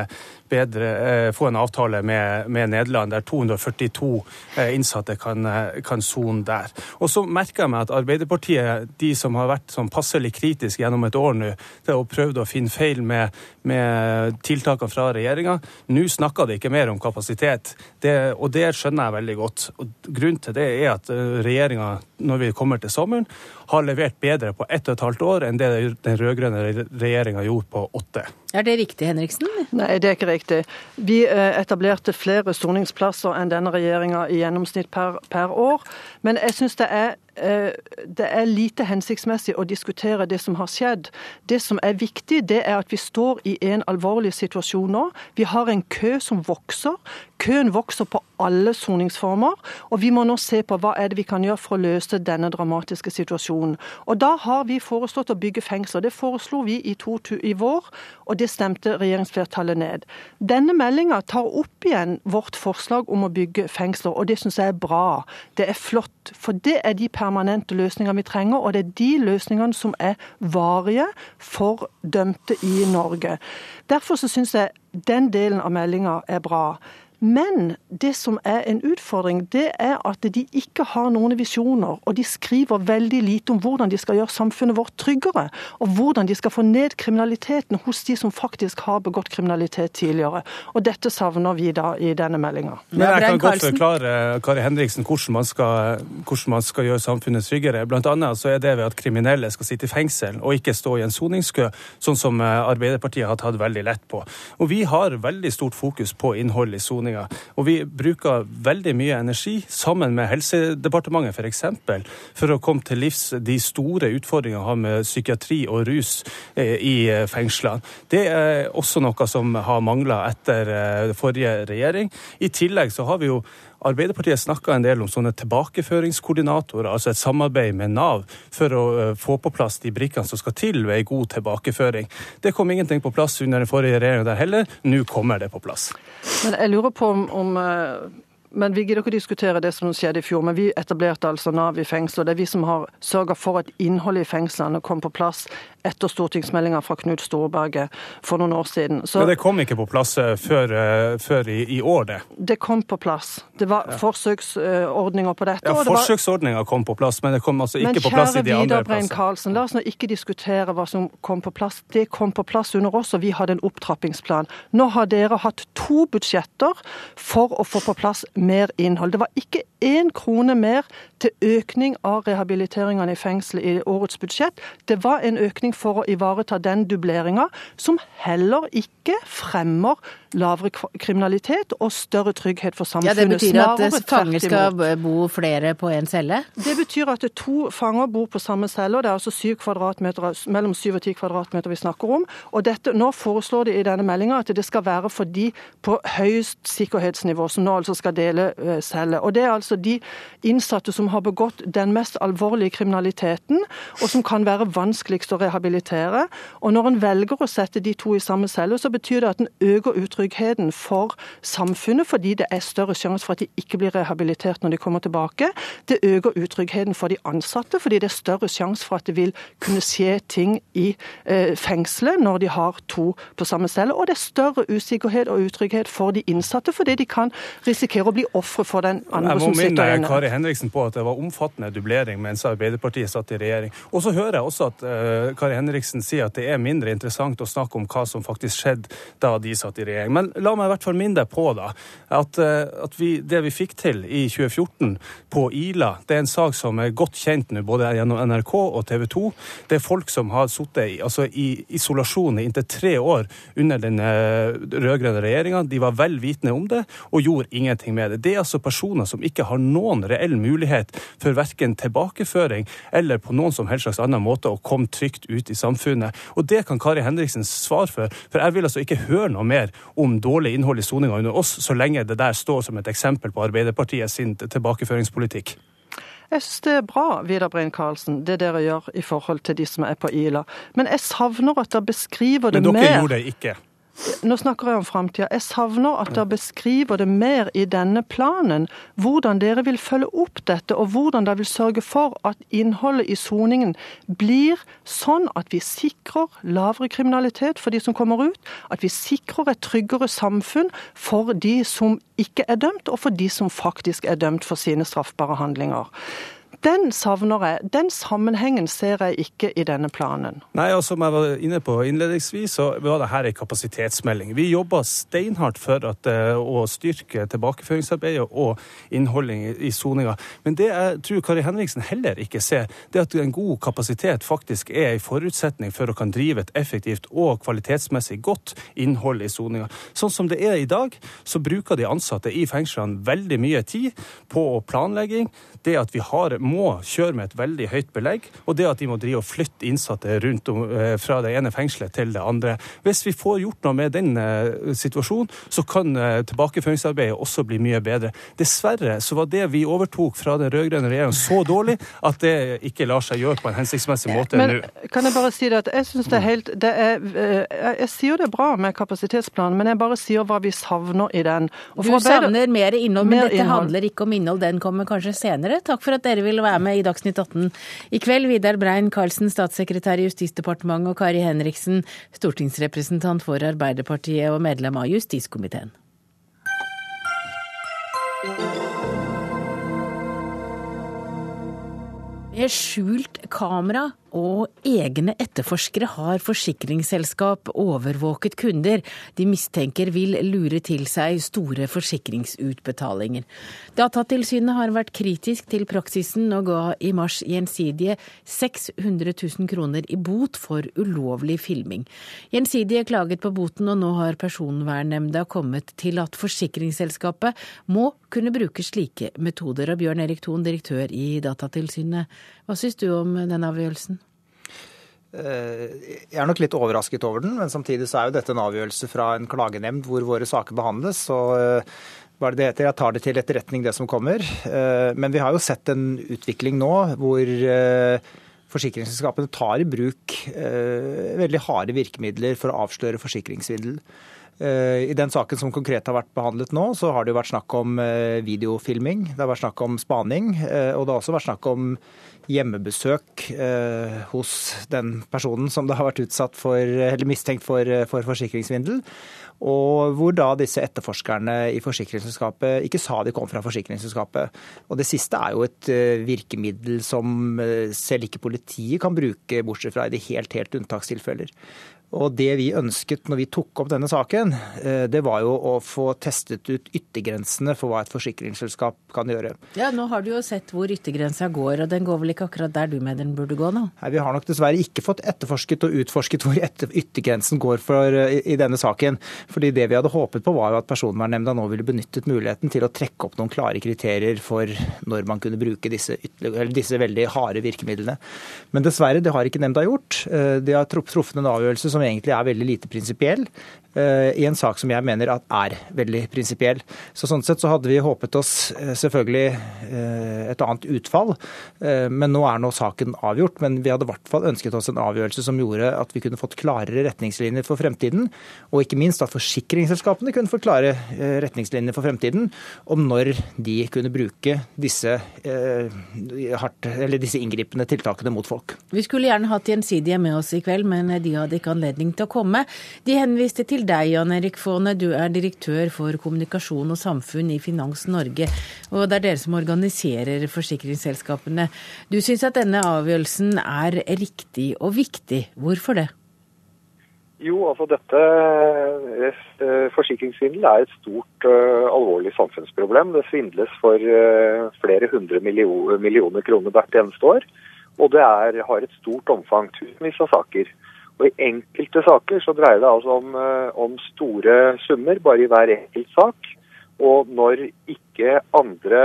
bedre, eh, få en avtale med, med, Nederland, der 242 eh, innsatte kan, eh, sone der. Og så merker jeg meg at Arbeiderpartiet, de som har vært sånn passelig kritiske gjennom et år nå, det har prøvd å finne feil med, med tiltakene fra regjeringa, nå snakker de ikke mer om kapasitet. Det, og det skjønner jeg veldig godt. Og grunnen til det er at regjeringa, når vi kommer til sommeren, har levert bedre på ett og et halvt år enn det den rød-grønne regjeringa gjorde på åtte. Er det riktig, Henriksen? Nei, det er ikke riktig. Vi eh, etablerte flere soningsplasser enn denne regjeringa i gjennomsnitt per, per år. Men jeg syns det er det er lite hensiktsmessig å diskutere det som har skjedd. Det som er viktig, det er at vi står i en alvorlig situasjon nå. Vi har en kø som vokser. Køen vokser på alle soningsformer. Og vi må nå se på hva er det vi kan gjøre for å løse denne dramatiske situasjonen. Og da har vi foreslått å bygge fengsler. Det foreslo vi i, to, i vår, og det stemte regjeringsflertallet ned. Denne meldinga tar opp igjen vårt forslag om å bygge fengsler, og det syns jeg er bra. Det er flott. For det er de permanente løsninger vi trenger, og det er de løsningene som er varige for dømte i Norge. Derfor så syns jeg den delen av meldinga er bra. Men det som er en utfordring, det er at de ikke har noen visjoner. Og de skriver veldig lite om hvordan de skal gjøre samfunnet vårt tryggere. Og hvordan de skal få ned kriminaliteten hos de som faktisk har begått kriminalitet tidligere. Og dette savner vi da i denne meldinga. Men jeg kan godt forklare Kari Henriksen hvordan man, skal, hvordan man skal gjøre samfunnet tryggere. Blant annet så er det ved at kriminelle skal sitte i fengsel og ikke stå i en soningskø, sånn som eh, Arbeiderpartiet har tatt veldig lett på. Og vi har veldig stort fokus på innhold i soning behandlinga. Og vi bruker veldig mye energi, sammen med Helsedepartementet f.eks., for, for å komme til livs de store utfordringene vi har med psykiatri og rus eh, i eh, fengslene. Det er også noe som har mangla etter eh, forrige regjering. I tillegg så har vi jo Arbeiderpartiet snakka en del om sånne tilbakeføringskoordinatorer, altså et samarbeid med Nav for å få på plass de brikkene som skal til ved ei god tilbakeføring. Det kom ingenting på plass under den forrige regjeringa der heller. Nå kommer det på plass. Men jeg lurer på om, om eh, men Vi gidder ikke å diskutere det som skjedde i fjor, men vi etablerte altså Nav i fengsel. og Det er vi som har sørga for at innholdet i fengslene kom på plass etter stortingsmeldinga fra Knut Storberget for noen år siden. Så, Men det kom ikke på plass eh, før, eh, før i, i, år, det? Det kom på plass. Det var ja. forsøksordninger på dette. Ja, forsøksordninger kom på plass, men det kom altså ikke på plass i de andre plassene. Men kjære Vidar Brein Karlsen, la oss nå ikke diskutere hva som kom på plass. Det kom på plass under oss, og vi hadde en opptrappingsplan. Nå har dere hatt to budsjetter for å få på plass mer innhold. Det var ikke én krone mer til økning av rehabiliteringene i fengsel i årets budsjett. Det var en økning for å ivareta den dubleringa, som heller ikke fremmer lavere kriminalitet og større trygghet for samfunnet. Ja, Det betyr at fanger skal bo flere på én celle? Det betyr at to fanger bor på samme celle. og Det er altså syv mellom syv og ti kvadratmeter vi snakker om. Og dette, Nå foreslår de i denne meldinga at det skal være for de på høyest sikkerhetsnivå, som nå altså skal dele eh, celle. Og Det er altså de innsatte som har begått den mest alvorlige kriminaliteten, og som kan være vanskeligst å rehabilitere. Og Når en velger å sette de to i samme celle, så betyr det at en øker utryggheten for samfunnet, fordi det er større sjanse for at de ikke blir rehabilitert når de kommer tilbake. Det øker utryggheten for de ansatte, fordi det er større sjanse for at det vil kunne skje ting i eh, fengselet når de har to på samme celle. Og det er større usikkerhet og utrygghet for de innsatte, fordi de kan risikere å bli ofre for den andre som sitter inne. Jeg må minne Kari Henriksen på at det var omfattende dublering mens Arbeiderpartiet satt i regjering. Og så hører jeg også at uh, Kari Henriksen sier at det er mindre interessant å snakke om hva som faktisk skjedde da de satt i regjering. Men la meg i hvert fall minne deg på da, at, uh, at vi, det vi fikk til i 2014 på Ila, det er en sak som er godt kjent nå, både gjennom NRK og TV 2. Det er folk som har sittet i, altså i isolasjon i inntil tre år under den uh, rød-grønne regjeringa. De var vel vitende om det og gjorde ingenting med det. Det er altså personer som ikke har noen reell mulighet for verken tilbakeføring eller på noen som helst slags annen måte å komme trygt ut i samfunnet. Og det kan Kari Henriksen svare for, for jeg vil altså ikke høre noe mer om dårlig innhold i soninga under oss, så lenge det der står som et eksempel på Arbeiderpartiet sin tilbakeføringspolitikk. Jeg synes det er bra, Vidar Brein Karlsen, det dere gjør i forhold til de som er på Ila. Men jeg savner at dere beskriver det mer. Men dere mer. gjorde det ikke. Nå snakker jeg om framtida. Jeg savner at dere beskriver det mer i denne planen. Hvordan dere vil følge opp dette, og hvordan dere vil sørge for at innholdet i soningen blir sånn at vi sikrer lavere kriminalitet for de som kommer ut, at vi sikrer et tryggere samfunn for de som ikke er dømt, og for de som faktisk er dømt for sine straffbare handlinger. Den savner jeg. Den sammenhengen ser jeg ikke i denne planen. Nei, og Som jeg var inne på innledningsvis, så var det her en kapasitetsmelding. Vi jobber steinhardt for at, eh, å styrke tilbakeføringsarbeidet og innholdet i soninga. Men det jeg tror Kari Henriksen heller ikke ser, det er at en god kapasitet faktisk er en forutsetning for å kan drive et effektivt og kvalitetsmessig godt innhold i soninga. Sånn som det er i dag, så bruker de ansatte i fengslene veldig mye tid på planlegging. Det at vi har må kjøre med et veldig høyt belegg, og det at de må drive og flytte innsatte rundt om, eh, fra det ene fengselet til det andre. Hvis vi får gjort noe med den eh, situasjonen, så kan eh, tilbakeføringsarbeidet også bli mye bedre. Dessverre så var det vi overtok fra den rød-grønne regjeringen så dårlig at det ikke lar seg gjøre på en hensiktsmessig måte nå. Kan jeg bare si det at jeg syns det er helt det er, Jeg sier det er bra med kapasitetsplanen, men jeg bare sier hva vi savner i den. du savner mer innhold, men mer dette innhold. handler ikke om innhold. Den kommer kanskje senere. Takk for at dere vil være med i Dagsnytt 18 i kveld. Vidar Brein Karlsen, statssekretær i Justisdepartementet, og Kari Henriksen, stortingsrepresentant for Arbeiderpartiet og medlem av justiskomiteen. Med skjult kamera og egne etterforskere har forsikringsselskap overvåket kunder de mistenker vil lure til seg store forsikringsutbetalinger. Datatilsynet har vært kritisk til praksisen og ga i mars Gjensidige 600 000 kroner i bot for ulovlig filming. Gjensidige klaget på boten, og nå har Personvernnemnda kommet til at forsikringsselskapet må kunne bruke slike metoder. Og Bjørn Erik Thon, direktør i Datatilsynet, hva syns du om den avgjørelsen? Eh, jeg er nok litt overrasket over den, men samtidig så er jo dette en avgjørelse fra en klagenemnd hvor våre saker behandles. så eh, hva er det det heter? Jeg tar det til etterretning, det som kommer. Eh, men vi har jo sett en utvikling nå hvor forsikringsselskapene tar i bruk veldig harde virkemidler for å avsløre forsikringssvindel. I den saken som konkret har vært behandlet nå, så har det jo vært snakk om videofilming, det har vært snakk om spaning, og det har også vært snakk om hjemmebesøk eh, hos den personen som det har vært utsatt for, eller mistenkt for, for forsikringssvindel. Og hvor da disse etterforskerne i forsikringsselskapet ikke sa de kom fra forsikringsselskapet. Og det siste er jo et eh, virkemiddel som eh, selv ikke politiet kan bruke, bortsett fra i de helt, helt unntakstilfeller. Og det vi ønsket når vi tok opp denne saken, eh, det var jo å få testet ut yttergrensene for hva et forsikringsselskap kan gjøre. Ja, Nå har du jo sett hvor yttergrensa går, og den går vel ikke akkurat der du mener den burde gå nå? Nei, Vi har nok dessverre ikke fått etterforsket og utforsket hvor yttergrensen går for, eh, i, denne saken. Fordi det vi hadde håpet på var jo at Personvernnemnda nå ville benyttet muligheten til å trekke opp noen klare kriterier for når man kunne bruke disse, disse veldig harde virkemidlene. Men dessverre, det har ikke nemnda gjort. Eh, de har truffet en avgjørelse som egentlig er veldig lite prinsipiell. I en sak som jeg mener er veldig prinsipiell. Så Sånn sett så hadde vi håpet oss selvfølgelig et annet utfall, men nå er nå saken avgjort. Men vi hadde i hvert fall ønsket oss en avgjørelse som gjorde at vi kunne fått klarere retningslinjer for fremtiden, og ikke minst at forsikringsselskapene kunne fått klare retningslinjer for fremtiden om når de kunne bruke disse, hardt, disse inngripende tiltakene mot folk. Vi skulle gjerne hatt Gjensidige med oss i kveld, men de hadde ikke anledning til å komme. De henviste til deg, Jan Erik Faane. Du er direktør for kommunikasjon og samfunn i Finans Norge. Og det er dere som organiserer forsikringsselskapene. Du syns at denne avgjørelsen er riktig og viktig. Hvorfor det? Jo, altså dette eh, Forsikringssvindel er et stort, uh, alvorlig samfunnsproblem. Det svindles for uh, flere hundre millioner kroner hvert eneste år. Og det er, har et stort omfang, tusenvis av saker. Og I enkelte saker så dreier det altså om, uh, om store summer, bare i hver enkelt sak. Og når ikke andre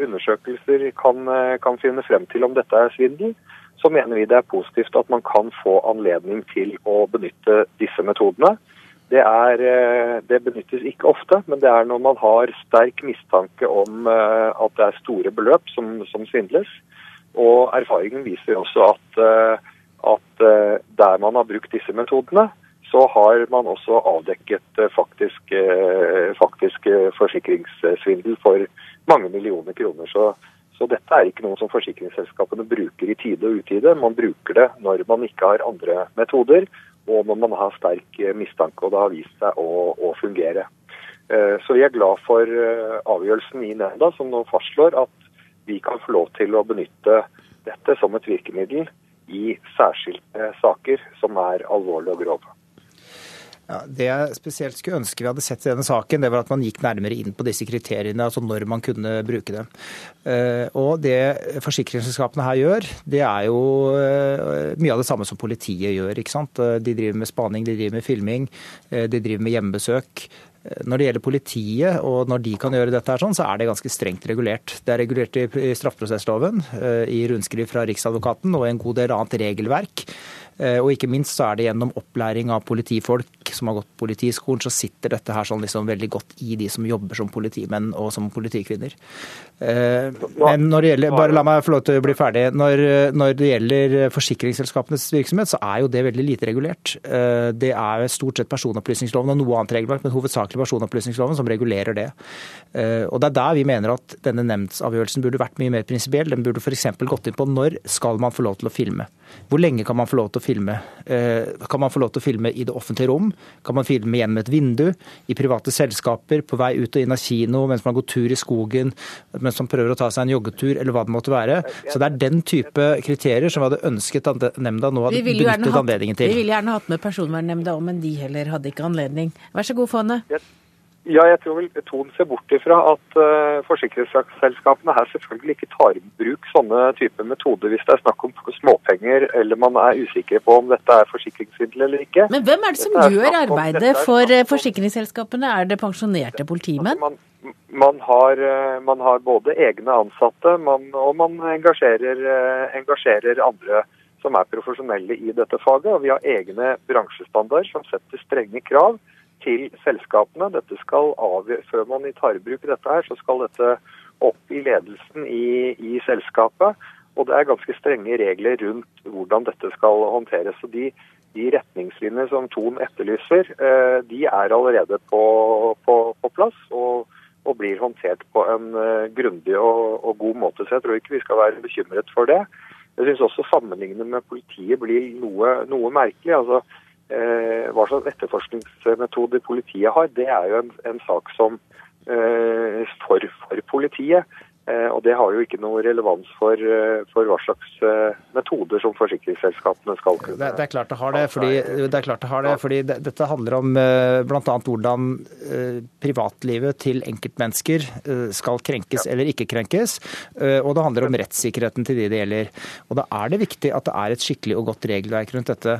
undersøkelser kan, kan finne frem til om dette er svindel, så mener vi det er positivt at man kan få anledning til å benytte disse metodene. Det, er, eh, det, benyttes ikke ofte, men det er når man har sterk mistanke om eh, at det er store beløp som, som svindles. Og erfaringen viser også at, eh, at, der man har brukt disse metodene, så har man også avdekket faktisk, faktisk forsikringssvindel for mange millioner kroner. Så så dette er ikke noe som forsikringsselskapene bruker i tide og utide. Man bruker det når man ikke har andre metoder, og når man har sterk eh, mistanke og det har vist seg å, å fungere. Eh, så vi er glad for eh, avgjørelsen i nemnda, som nå fastslår at vi kan få lov til å benytte dette som et virkemiddel i særskilte saker som er alvorlige og grove. Ja, det jeg spesielt skulle ønske vi hadde sett i denne saken, det var at man gikk nærmere inn på disse kriteriene, altså når man kunne bruke dem. Eh, og det forsikringsselskapene her gjør, det er jo eh, mye av det samme som politiet gjør. ikke sant? Eh, de driver med spaning, de driver med filming, de driver med hjemmebesøk. Når det gjelder politiet, og når de kan gjøre dette, her sånn, så er det ganske strengt regulert. Det er regulert i straffeprosessloven, i rundskriv fra Riksadvokaten og i en god del annet regelverk. Eh, og ikke minst så er det gjennom opplæring av politifolk som har gått politiskolen, så sitter dette her sånn liksom veldig godt i de som jobber som politimenn og som politikvinner. Eh, men når det gjelder, bare la meg få lov til å bli ferdig. Når, når det gjelder forsikringsselskapenes virksomhet, så er jo det veldig lite regulert. Eh, det er stort sett personopplysningsloven og noe annet regelverk, men hovedsakelig personopplysningsloven som regulerer det. Og det er der vi mener at denne nemndsavgjørelsen burde vært mye mer prinsipiell. Den burde f.eks. gått inn på når skal man få lov til å filme. Hvor lenge kan man få lov til å filme? Eh, kan man få lov til å filme i det offentlige rom? Kan man filme gjennom et vindu? I private selskaper, på vei ut og inn av kino, mens man går tur i skogen, mens man prøver å ta seg en joggetur, eller hva det måtte være. Så det er den type kriterier som vi hadde ønsket at nemnda nå hadde benyttet anledningen til. Vi ville gjerne hatt med Personvernnemnda òg, men de heller hadde ikke anledning. Vær så god, Fane. Ja, jeg tror vel Ton ser bort ifra at uh, forsikringsselskapene her selvfølgelig ikke tar i bruk sånne typer metoder hvis det er snakk om småpenger eller man er usikker på om dette er forsikringssvindel eller ikke. Men hvem er det som gjør arbeidet for eh, forsikringsselskapene? Er det pensjonerte politimenn? Man, man, har, eh, man, har, både egne ansatte man, og man engasjerer, engasjerer andre som er profesjonelle i dette faget. Og vi har egne bransjestandarder som setter strenge krav til selskapene. Dette skal avgjøre, Før man tar i bruk dette, her, så skal dette opp i ledelsen i, i, selskapet. Og det er ganske strenge regler rundt hvordan dette skal håndteres. Så de, de retningslinjer som Thon etterlyser, eh, de er allerede på, på, på plass. Og, og, blir håndtert på en uh, grundig og, og, god måte. Så jeg tror ikke vi skal være bekymret for det. Jeg syns også sammenlignet med politiet blir noe, noe merkelig. altså Eh, hva slags etterforskningsmetoder politiet har, det er jo en, en sak som eh, for, for politiet. Eh, og det har jo ikke noe relevans for, eh, for hva slags eh, metoder som forsikringsselskapene skal kunne Det, det er klart det har det, fordi, det det har det, fordi det, dette handler om bl.a. hvordan privatlivet til enkeltmennesker skal krenkes eller ikke krenkes. Og det handler om rettssikkerheten til de det gjelder. Og Da er det viktig at det er et skikkelig og godt regelverk rundt dette.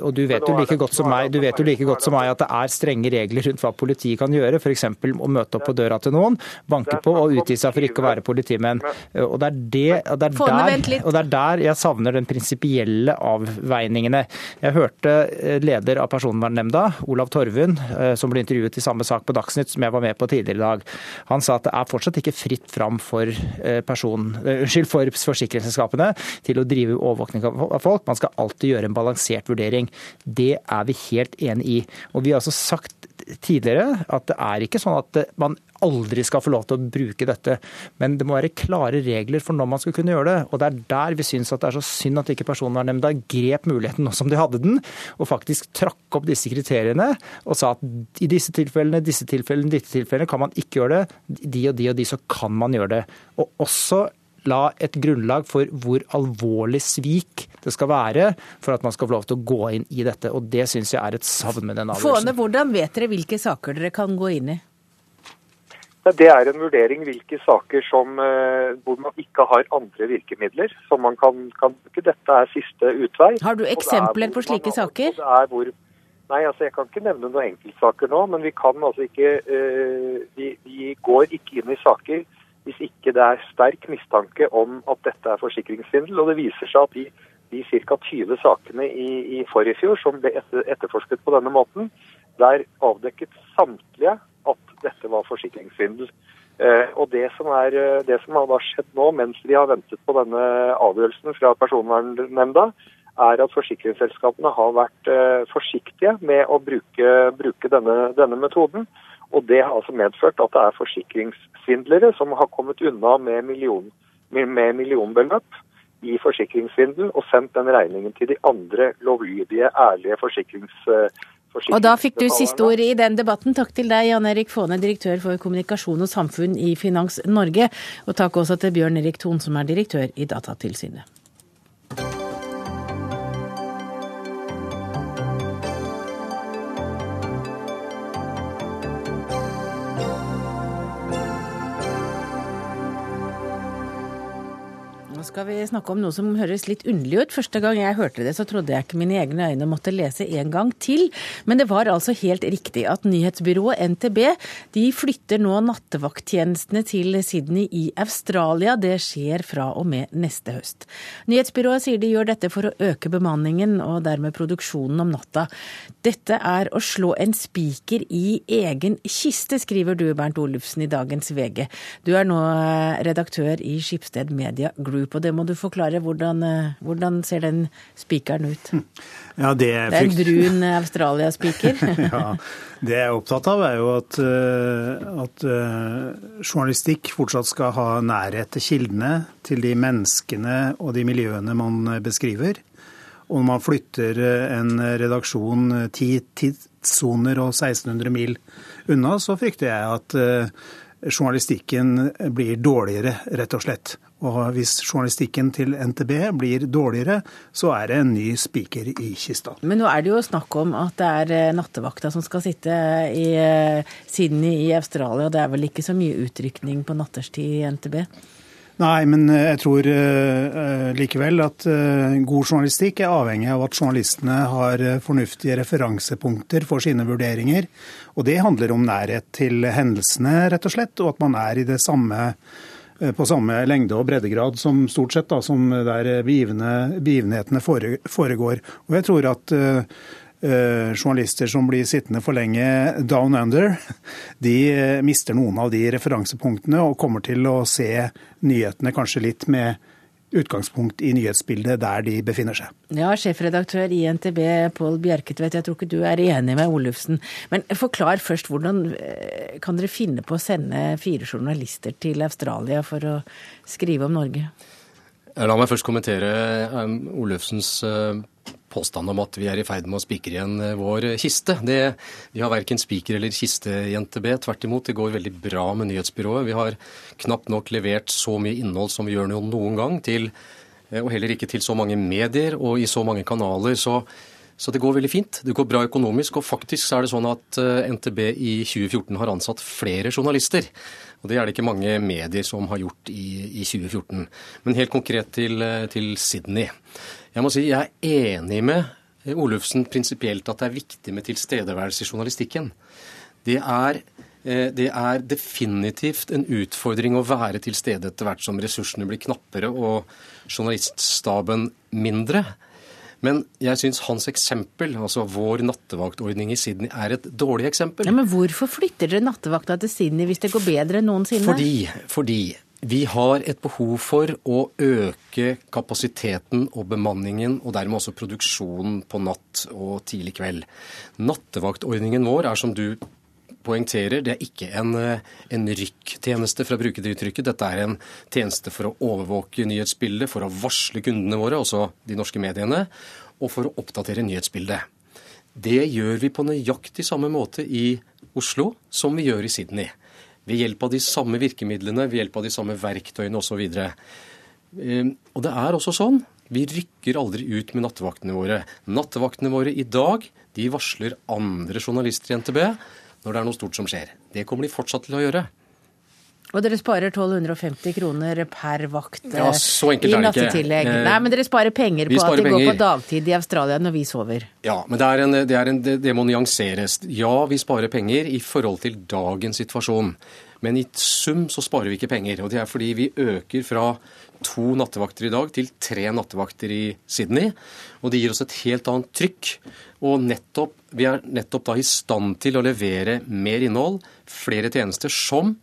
Og Du vet jo like godt som meg, du vet jo like godt som meg at det er strenge regler rundt hva politiet kan gjøre, f.eks. å møte opp på døra til noen, banke på og utgi seg for ikke å være være politimenn. Og det er, det, og det er, der, og det er der jeg savner den prinsipielle avveiningene. Jeg hørte eh, leder av Personvernnemnda, Olav Torvund, eh, som ble intervjuet i samme sak på Dagsnytt som jeg var med på tidligere i dag. Han sa at det er fortsatt ikke fritt fram for, eh, person, unnskyld, for forsikringsselskapene til å drive overvåkning av folk. Man skal alltid gjøre en balansert vurdering. Det er vi helt enig i. Og vi har altså sagt tidligere at det er ikke sånn at man aldri skal få lov til å bruke dette. Men det må være klare regler for når man skal kunne gjøre det. Og det er der vi syns at det er så synd at ikke Personvernnemnda grep muligheten nå som de hadde den, og faktisk trakk opp disse kriteriene og sa at i disse tilfellene, disse tilfellene, disse tilfellene kan man ikke gjøre det. De og de og de, så kan man gjøre det. Og også la et grunnlag for hvor alvorlig svik det skal være for at man skal få lov til å gå inn i dette. Og det syns jeg er et savn med den avgjørelsen. Fåne, hvordan vet dere hvilke saker dere kan gå inn i? Det er en vurdering hvilke saker som, eh, hvor man ikke har andre virkemidler. som man kan, kan bruke. Dette er siste utvei. Har du eksempler på slike har, saker? Hvor, nei, altså Jeg kan ikke nevne noen enkeltsaker nå, men vi kan altså ikke uh, vi, vi, går ikke inn i saker hvis ikke det er sterk mistanke om at dette er forsikringssvindel. Og det viser seg at de, de ca. 20 sakene i, i forrige fjor som ble etter, etterforsket på denne måten, der avdekket samtlige at dette var forsikringssvindel. Eh, og det som, er, eh, det som har skjedd nå, mens vi har ventet på denne avgjørelsen fra Personvernnemnda, er at forsikringsselskapene har vært eh, forsiktige med å bruke, bruke denne, denne, metoden. Og det har altså medført at det er forsikringssvindlere som har kommet unna med, million, med millionbeløp i forsikringssvindel og sendt den regningen til de andre lovlydige, ærlige forsikringsselskapene og da fikk du siste ord i den debatten. Takk til deg, Jan Erik Faane, direktør for kommunikasjon og samfunn i Finans Norge. Og takk også til Bjørn Erik Thon, som er direktør i Datatilsynet. Skal vi snakke om noe som høres litt underlig ut. Første gang jeg hørte det, så trodde jeg ikke mine egne øyne måtte lese en gang til. Men det var altså helt riktig at nyhetsbyrået NTB de flytter nå nattevakttjenestene til Sydney i Australia. Det skjer fra og med neste høst. Nyhetsbyrået sier de gjør dette for å øke bemanningen og dermed produksjonen om natta. Dette er å slå en spiker i egen kiste, skriver du Bernt Olufsen i dagens VG. Du er nå redaktør i Skipsted Media Group. og det må du forklare. Hvordan, eh, hvordan ser den spikeren ut? Ja, det, er det er en brun Australia-spiker. ja, det jeg er opptatt av, er jo at, eh, at journalistikk fortsatt skal ha nærhet til kildene, til de menneskene og de miljøene man beskriver. Og når man flytter en redaksjon ti tidssoner og 1600 mil unna, så frykter jeg at journalistikken blir dårligere, rett og slett. Og hvis journalistikken til NTB blir dårligere, så er det en ny spiker i kista. Men nå er det jo snakk om at det er eh, nattevakta som skal sitte i eh, Sydney i Australia. Det er vel ikke så mye utrykning på natterstid i NTB? Nei, men eh, jeg tror likevel at god journalistikk er avhengig av at journalistene har fornuftige referansepunkter for sine vurderinger. Og det handler om nærhet til hendelsene, rett og slett, og at man er i det samme på samme lengde og breddegrad som stort sett da, som der begivenhetene foregår. Og jeg tror at uh, journalister som blir sittende for lenge down under, de mister noen av de referansepunktene og kommer til å se nyhetene kanskje litt med utgangspunkt i nyhetsbildet der de befinner seg. Ja, sjefredaktør i NTB Pål Bjerketvedt, jeg tror ikke du er enig med Olufsen. Men forklar først, hvordan eh, kan dere finne på å sende fire journalister til Australia for å skrive om Norge? La meg først kommentere um, Olufsens uh, påstand om at vi er i ferd med å spikre igjen eh, vår kiste. Det, vi har verken spiker eller kiste i NTB. Tvert imot, det går veldig bra med nyhetsbyrået. Vi har knapt nok levert så mye innhold som vi gjør noen gang, til, eh, og heller ikke til så mange medier og i så mange kanaler. Så, så det går veldig fint. Det går bra økonomisk. Og faktisk er det sånn at eh, NTB i 2014 har ansatt flere journalister. Og det er det ikke mange medier som har gjort i, i 2014. Men helt konkret til, til Sydney. Jeg må si jeg er enig med Olufsen prinsipielt at det er viktig med tilstedeværelse i journalistikken. Det er Eh, det er definitivt en utfordring å være til stede etter hvert som ressursene blir knappere og journaliststaben mindre. Men jeg syns hans eksempel, altså vår nattevaktordning i Sydney, er et dårlig eksempel. Ja, men hvorfor flytter dere nattevakta til Sydney hvis det går bedre enn noensinne? Fordi, fordi vi har et behov for å øke kapasiteten og bemanningen, og dermed også produksjonen på natt og tidlig kveld. Nattevaktordningen vår er som du poengterer, det er ikke en, en rykktjeneste, det uttrykket. Dette er en tjeneste for å overvåke nyhetsbildet, for å varsle kundene våre, også de norske mediene, og for å oppdatere nyhetsbildet. Det gjør vi på nøyaktig samme måte i Oslo som vi gjør i Sydney. Ved hjelp av de samme virkemidlene, ved hjelp av de samme verktøyene osv. Og, og det er også sånn. Vi rykker aldri ut med nattevaktene våre. Nattevaktene våre i dag de varsler andre journalister i NTB når det er noe stort som skjer. Det kommer de fortsatt til å gjøre. Og dere sparer 1250 kroner per vakt ja, så i nattetillegg. Nei, men dere sparer penger på sparer at det går på dagtid i Australia når vi sover. Ja, men det, er en, det, er en, det, det må nyanseres. Ja, vi sparer penger i forhold til dagens situasjon. Men i sum så sparer vi ikke penger. Og det er fordi vi øker fra to nattevakter i dag til tre nattevakter i Sydney. Og det gir oss et helt annet trykk. Og nettopp, vi er nettopp da i stand til å levere mer innhold, flere tjenester som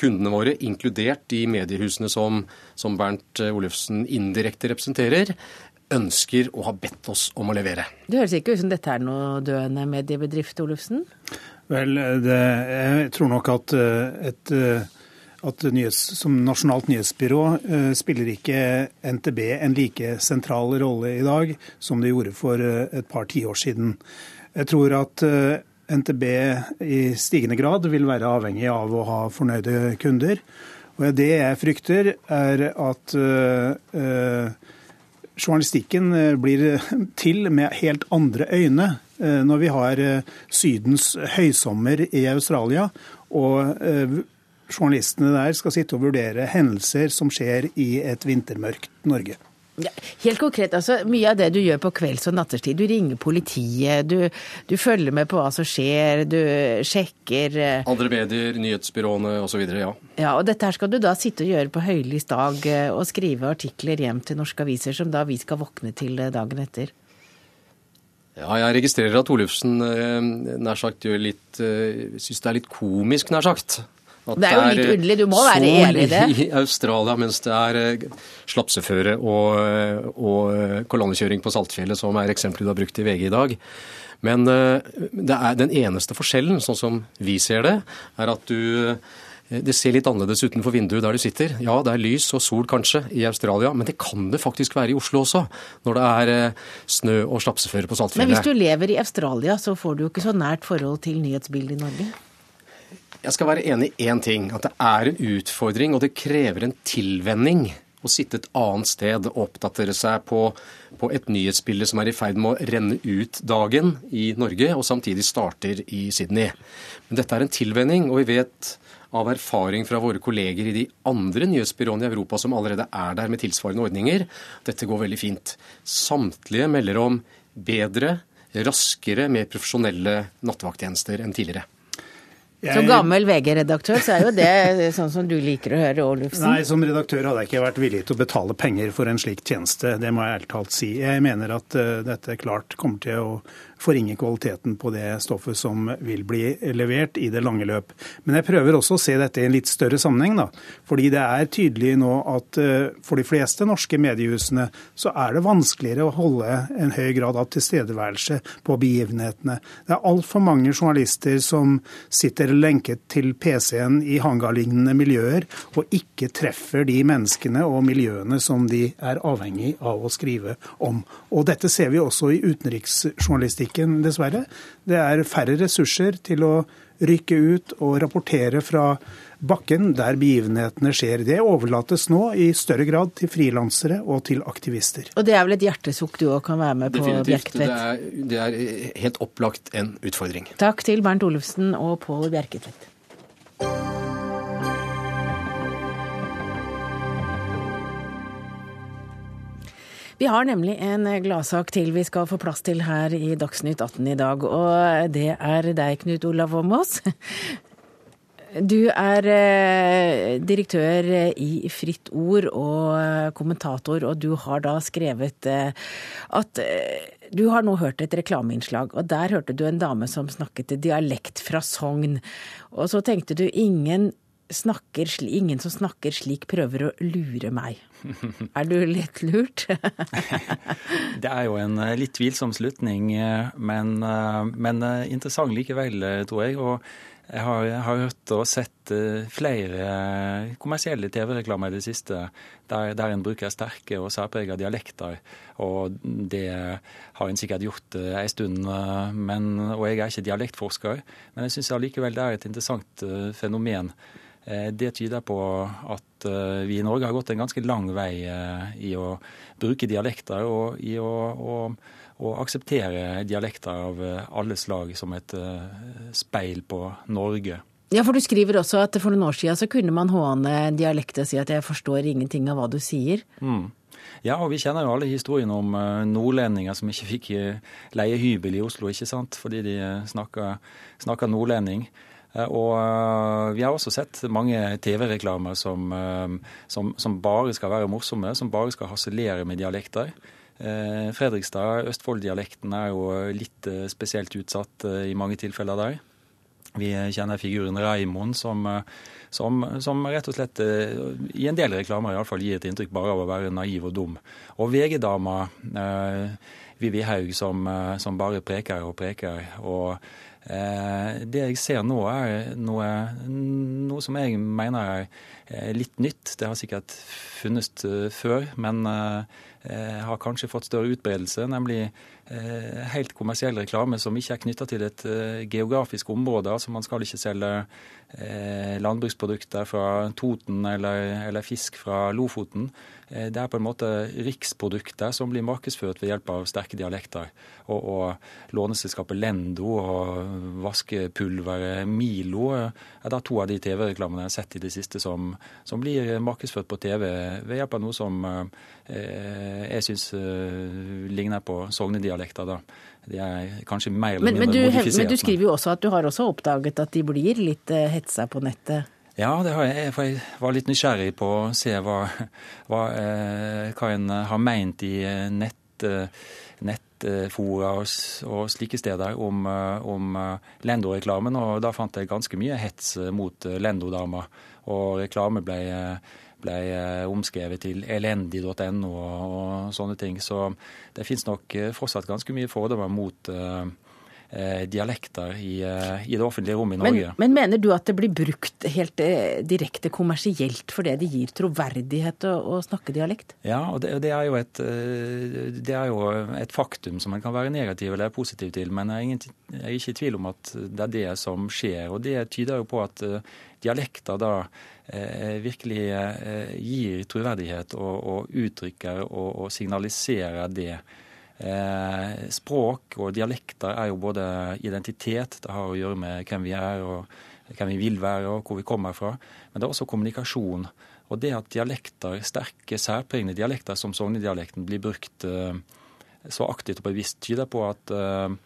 kundene våre, inkludert de mediehusene som, som Bernt Olufsen indirekte representerer, ønsker og har bedt oss om å levere. Det høres ikke ut som dette er noe døende mediebedrift, Olufsen? Vel, det, jeg tror nok at eh, et eh, at nyhets, som nasjonalt nyhetsbyrå uh, spiller ikke NTB en like sentral rolle i dag som det gjorde for uh, et par tiår siden. Jeg tror at uh, NTB i stigende grad vil være avhengig av å ha fornøyde kunder. Og det jeg frykter, er at journalistikken blir til med helt andre øyne når vi har eh, Sydens høysommer i Australia. og eh, Journalistene der skal sitte og vurdere hendelser som skjer i et vintermørkt Norge. Ja, helt konkret, altså Mye av det du gjør på kvelds- og natterstid, du ringer politiet, du, du følger med på hva som skjer, du sjekker eh, Andre medier, nyhetsbyråene osv. Ja. Ja, og dette her skal du da sitte og gjøre på høylys dag, eh, og skrive artikler hjem til norske aviser som da vi skal våkne til eh, dagen etter. Ja, jeg registrerer at Olufsen eh, nær sagt gjør litt eh, Syns det er litt komisk, nær sagt. At Det er jo litt eh, underlig, du må være enig i det. i Australia mens det er slapseføre og, og kolonnekjøring på Saltfjellet som er eksempelet du har brukt i VG i dag. Men det den eneste forskjellen, sånn som vi ser det, er at du det ser litt annerledes utenfor vinduet der du sitter. Ja, det er lys og sol kanskje i Australia, men det kan det faktisk være i Oslo også. Når det er eh, snø og slapseføre på Saltfjellet. Men hvis du lever i Australia, så får du jo ikke så nært forhold til nyhetsbildet i Norge. Jeg skal være enig i én ting. At det er en utfordring, og det krever en tilvenning å sitte et annet sted og oppdatere seg på, på et nyhetsbilde som er i ferd med å renne ut dagen i Norge, og samtidig starter i Sydney. Men dette er en tilvenning, og vi vet av erfaring fra våre kolleger i de andre nyhetsbyråene i Europa som allerede er der med tilsvarende ordninger, dette går veldig fint. Samtlige melder om bedre, raskere, mer profesjonelle nattevakttjenester enn tidligere. Som gammel VG-redaktør så er jo det sånn som du liker å høre, Olufsen. Nei, som redaktør hadde jeg ikke vært villig til å betale penger for en slik tjeneste. Det må jeg ærlig talt si. Jeg mener at eh, dette klart kommer til å forringe kvaliteten på det stoffet som vil bli levert i det lange løp. Men jeg prøver også å se dette i en litt større sammenheng. da. Fordi det er tydelig nå at eh, for de fleste norske mediehusene så er det vanskeligere å holde en høy grad av tilstedeværelse på begivenhetene. Det er altfor mange journalister som sitter lenket til PC-en i hangarlignende miljøer og ikke treffer de menneskene og miljøene som de er avhengig av å skrive om. Og dette ser vi også i utenriksjournalistikken, dessverre. Det er færre ressurser til å rykke ut og rapportere fra bakken der begivenhetene skjer. Det overlates nå i større grad til frilansere og til aktivister. Og det er vel et hjertesukk du òg kan være med på, Definitivt. Det Bjerketvedt? er, det er helt opplagt en utfordring. Takk til Bernt Olufsen og Pål Bjerketvedt. Vi har nemlig en gladsak til vi skal få plass til her i Dagsnytt 18 i dag. Og det er deg, Knut Olav Åmås. Du er eh, direktør i Fritt Ord og eh, kommentator, og du har da skrevet eh, at du har nå hørt et reklameinnslag, og der hørte du en dame som snakket dialekt fra Sogn. Og så tenkte du ingen, snakker, ingen som snakker slik prøver å lure meg. Er du litt lurt? det er jo en litt tvilsom slutning, men, men interessant likevel, tror jeg. og jeg har, jeg har, hørt og sett eh, flere kommersielle TV-reklamer i det siste der, der en bruker sterke og særpregede dialekter. Og det har en sikkert gjort en stund, men, og jeg er ikke dialektforsker. Men jeg syns allikevel det er et interessant fenomen. Det tyder på at vi i Norge har gått en ganske lang vei i å bruke dialekter og i å, å å akseptere dialekter av eh, alle slag som et eh, speil på Norge. Ja, for du skriver også at for noen år siden så kunne man håne dialekter og si at jeg forstår ingenting av hva du sier. Mm. Ja, og vi kjenner jo alle historien om nordlendinger som ikke fikk leie hybel i Oslo, ikke sant, fordi de snakka nordlending. Uh, og uh, vi har også sett mange TV-reklamer som, som, som, bare skal være morsomme, som bare skal harselere med dialekter. Eh, Fredrikstad, Østfold-dialekten er jo litt eh, spesielt utsatt eh, i mange tilfeller der. Vi kjenner figuren Raimond som, som, som, rett og slett i en del reklamer iallfall gir et inntrykk bare av å være naiv og dum. Og VG-dama eh, Vivi Haug som, som, bare preker og preker. Og eh, det jeg ser nå, er noe, noe som jeg mener er litt nytt. Det har sikkert funnet før, men eh, Eh, har kanskje fått større utbredelse, nemlig eh, helt kommersiell reklame som ikke er knytta til et eh, geografisk område. altså Man skal ikke selge landbruksprodukter fra Toten eller, eller fisk fra Lofoten. Eh, det er på en måte riksprodukter som blir markedsført ved hjelp av sterke dialekter. Og, og låneselskapet Lendo og vaskepulveret Milo er da to av de TV-reklamene jeg har sett i det siste som, som, blir markedsført på TV ved hjelp av noe som eh, jeg syns eh, ligner på sognedialekter. da. De er kanskje mer eller mindre modifisert. Men du skriver jo også at du har også oppdaget at de blir litt hetsa på nettet? Ja, det har jeg. For jeg var litt nysgjerrig på å se hva, hva, eh, hva en har meint i eh, nett, eh, nettfora og, og, slike steder om, eh, om Lendo-reklamen. Og da fant jeg ganske mye hets mot Lendo-dama. Og reklame ble, ble omskrevet til elendig.no og, sånne ting. Så det fins nok fortsatt ganske mye fordommer mot uh, Eh, dialekter i, eh, i, det offentlige rom i Norge. Men, men, mener du at det blir brukt helt eh, direkte kommersielt fordi det gir troverdighet å, å snakke dialekt? Ja, og det, det, er et, det, er jo et, faktum som man kan være negativ eller positiv til. Men jeg er, ingen, jeg er ikke i tvil om at det er det som skjer. Og det tyder jo på at dialekter da eh, virkelig eh, gir troverdighet og, og uttrykker og, og signaliserer det Eh, språk og dialekter er jo både identitet, det har å gjøre med hvem vi er og hvem vi vil være og hvor vi kommer fra. Men det er også kommunikasjon. Og det at dialekter, sterke, særpregne dialekter som sognedialekten blir brukt eh, så aktivt og bevisst, tyder på at eh,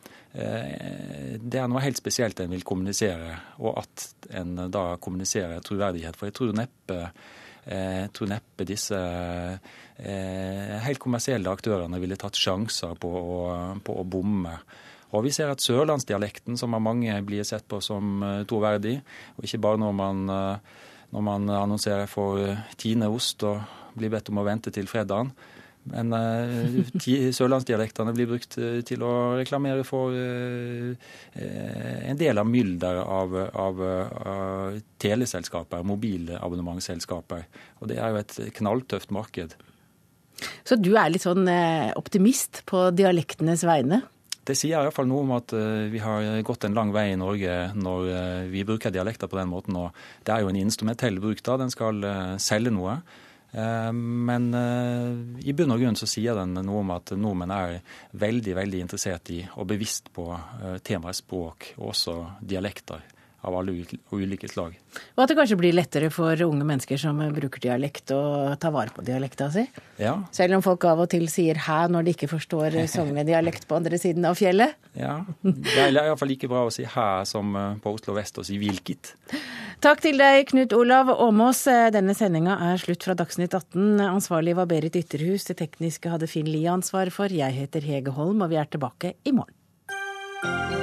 det er noe helt spesielt en vil kommunisere, og at en da kommuniserer troverdighet. For jeg tror neppe jeg eh, tror neppe disse eh, helt kommersielle aktørene ville tatt sjanser på å, på å bomme. Og vi ser at sørlandsdialekten, som av mange blir sett på som troverdig, og ikke bare når man, når man annonserer for Tine ost og blir bedt om å vente til fredagen, men uh, sørlandsdialektene blir brukt uh, til å reklamere for uh, en del av mylderet av, av teleselskaper, mobilabonnementsselskaper. Og det er jo et knalltøft marked. Så du er litt sånn optimist på dialektenes vegne? Det sier iallfall noe om at vi har gått en lang vei i Norge når vi bruker dialekter på den måten. Og det er jo en instrumentell bruk, da. Den skal selge noe. Eh, men eh, i bunn og grunn så sier den noe om at nordmenn er veldig veldig interessert i og bevisst på eh, temaet språk, og også dialekter. Av alle ulike slag. Og at det kanskje blir lettere for unge mennesker som bruker dialekt, å ta vare på dialekta si? Ja. Selv om folk av og til sier 'hæ' når de ikke forstår Sogne-dialekt på andre siden av fjellet? Ja, det er iallfall like bra å si 'hæ' som eh, på Oslo vest å si 'hvilket'. Takk til deg, Knut Olav Åmås. Denne sendinga er slutt fra Dagsnytt 18. Ansvarlig var Berit Ytterhus. Det tekniske hadde Finn Lie ansvaret for. Jeg heter Hege Holm, og vi er tilbake i morgen.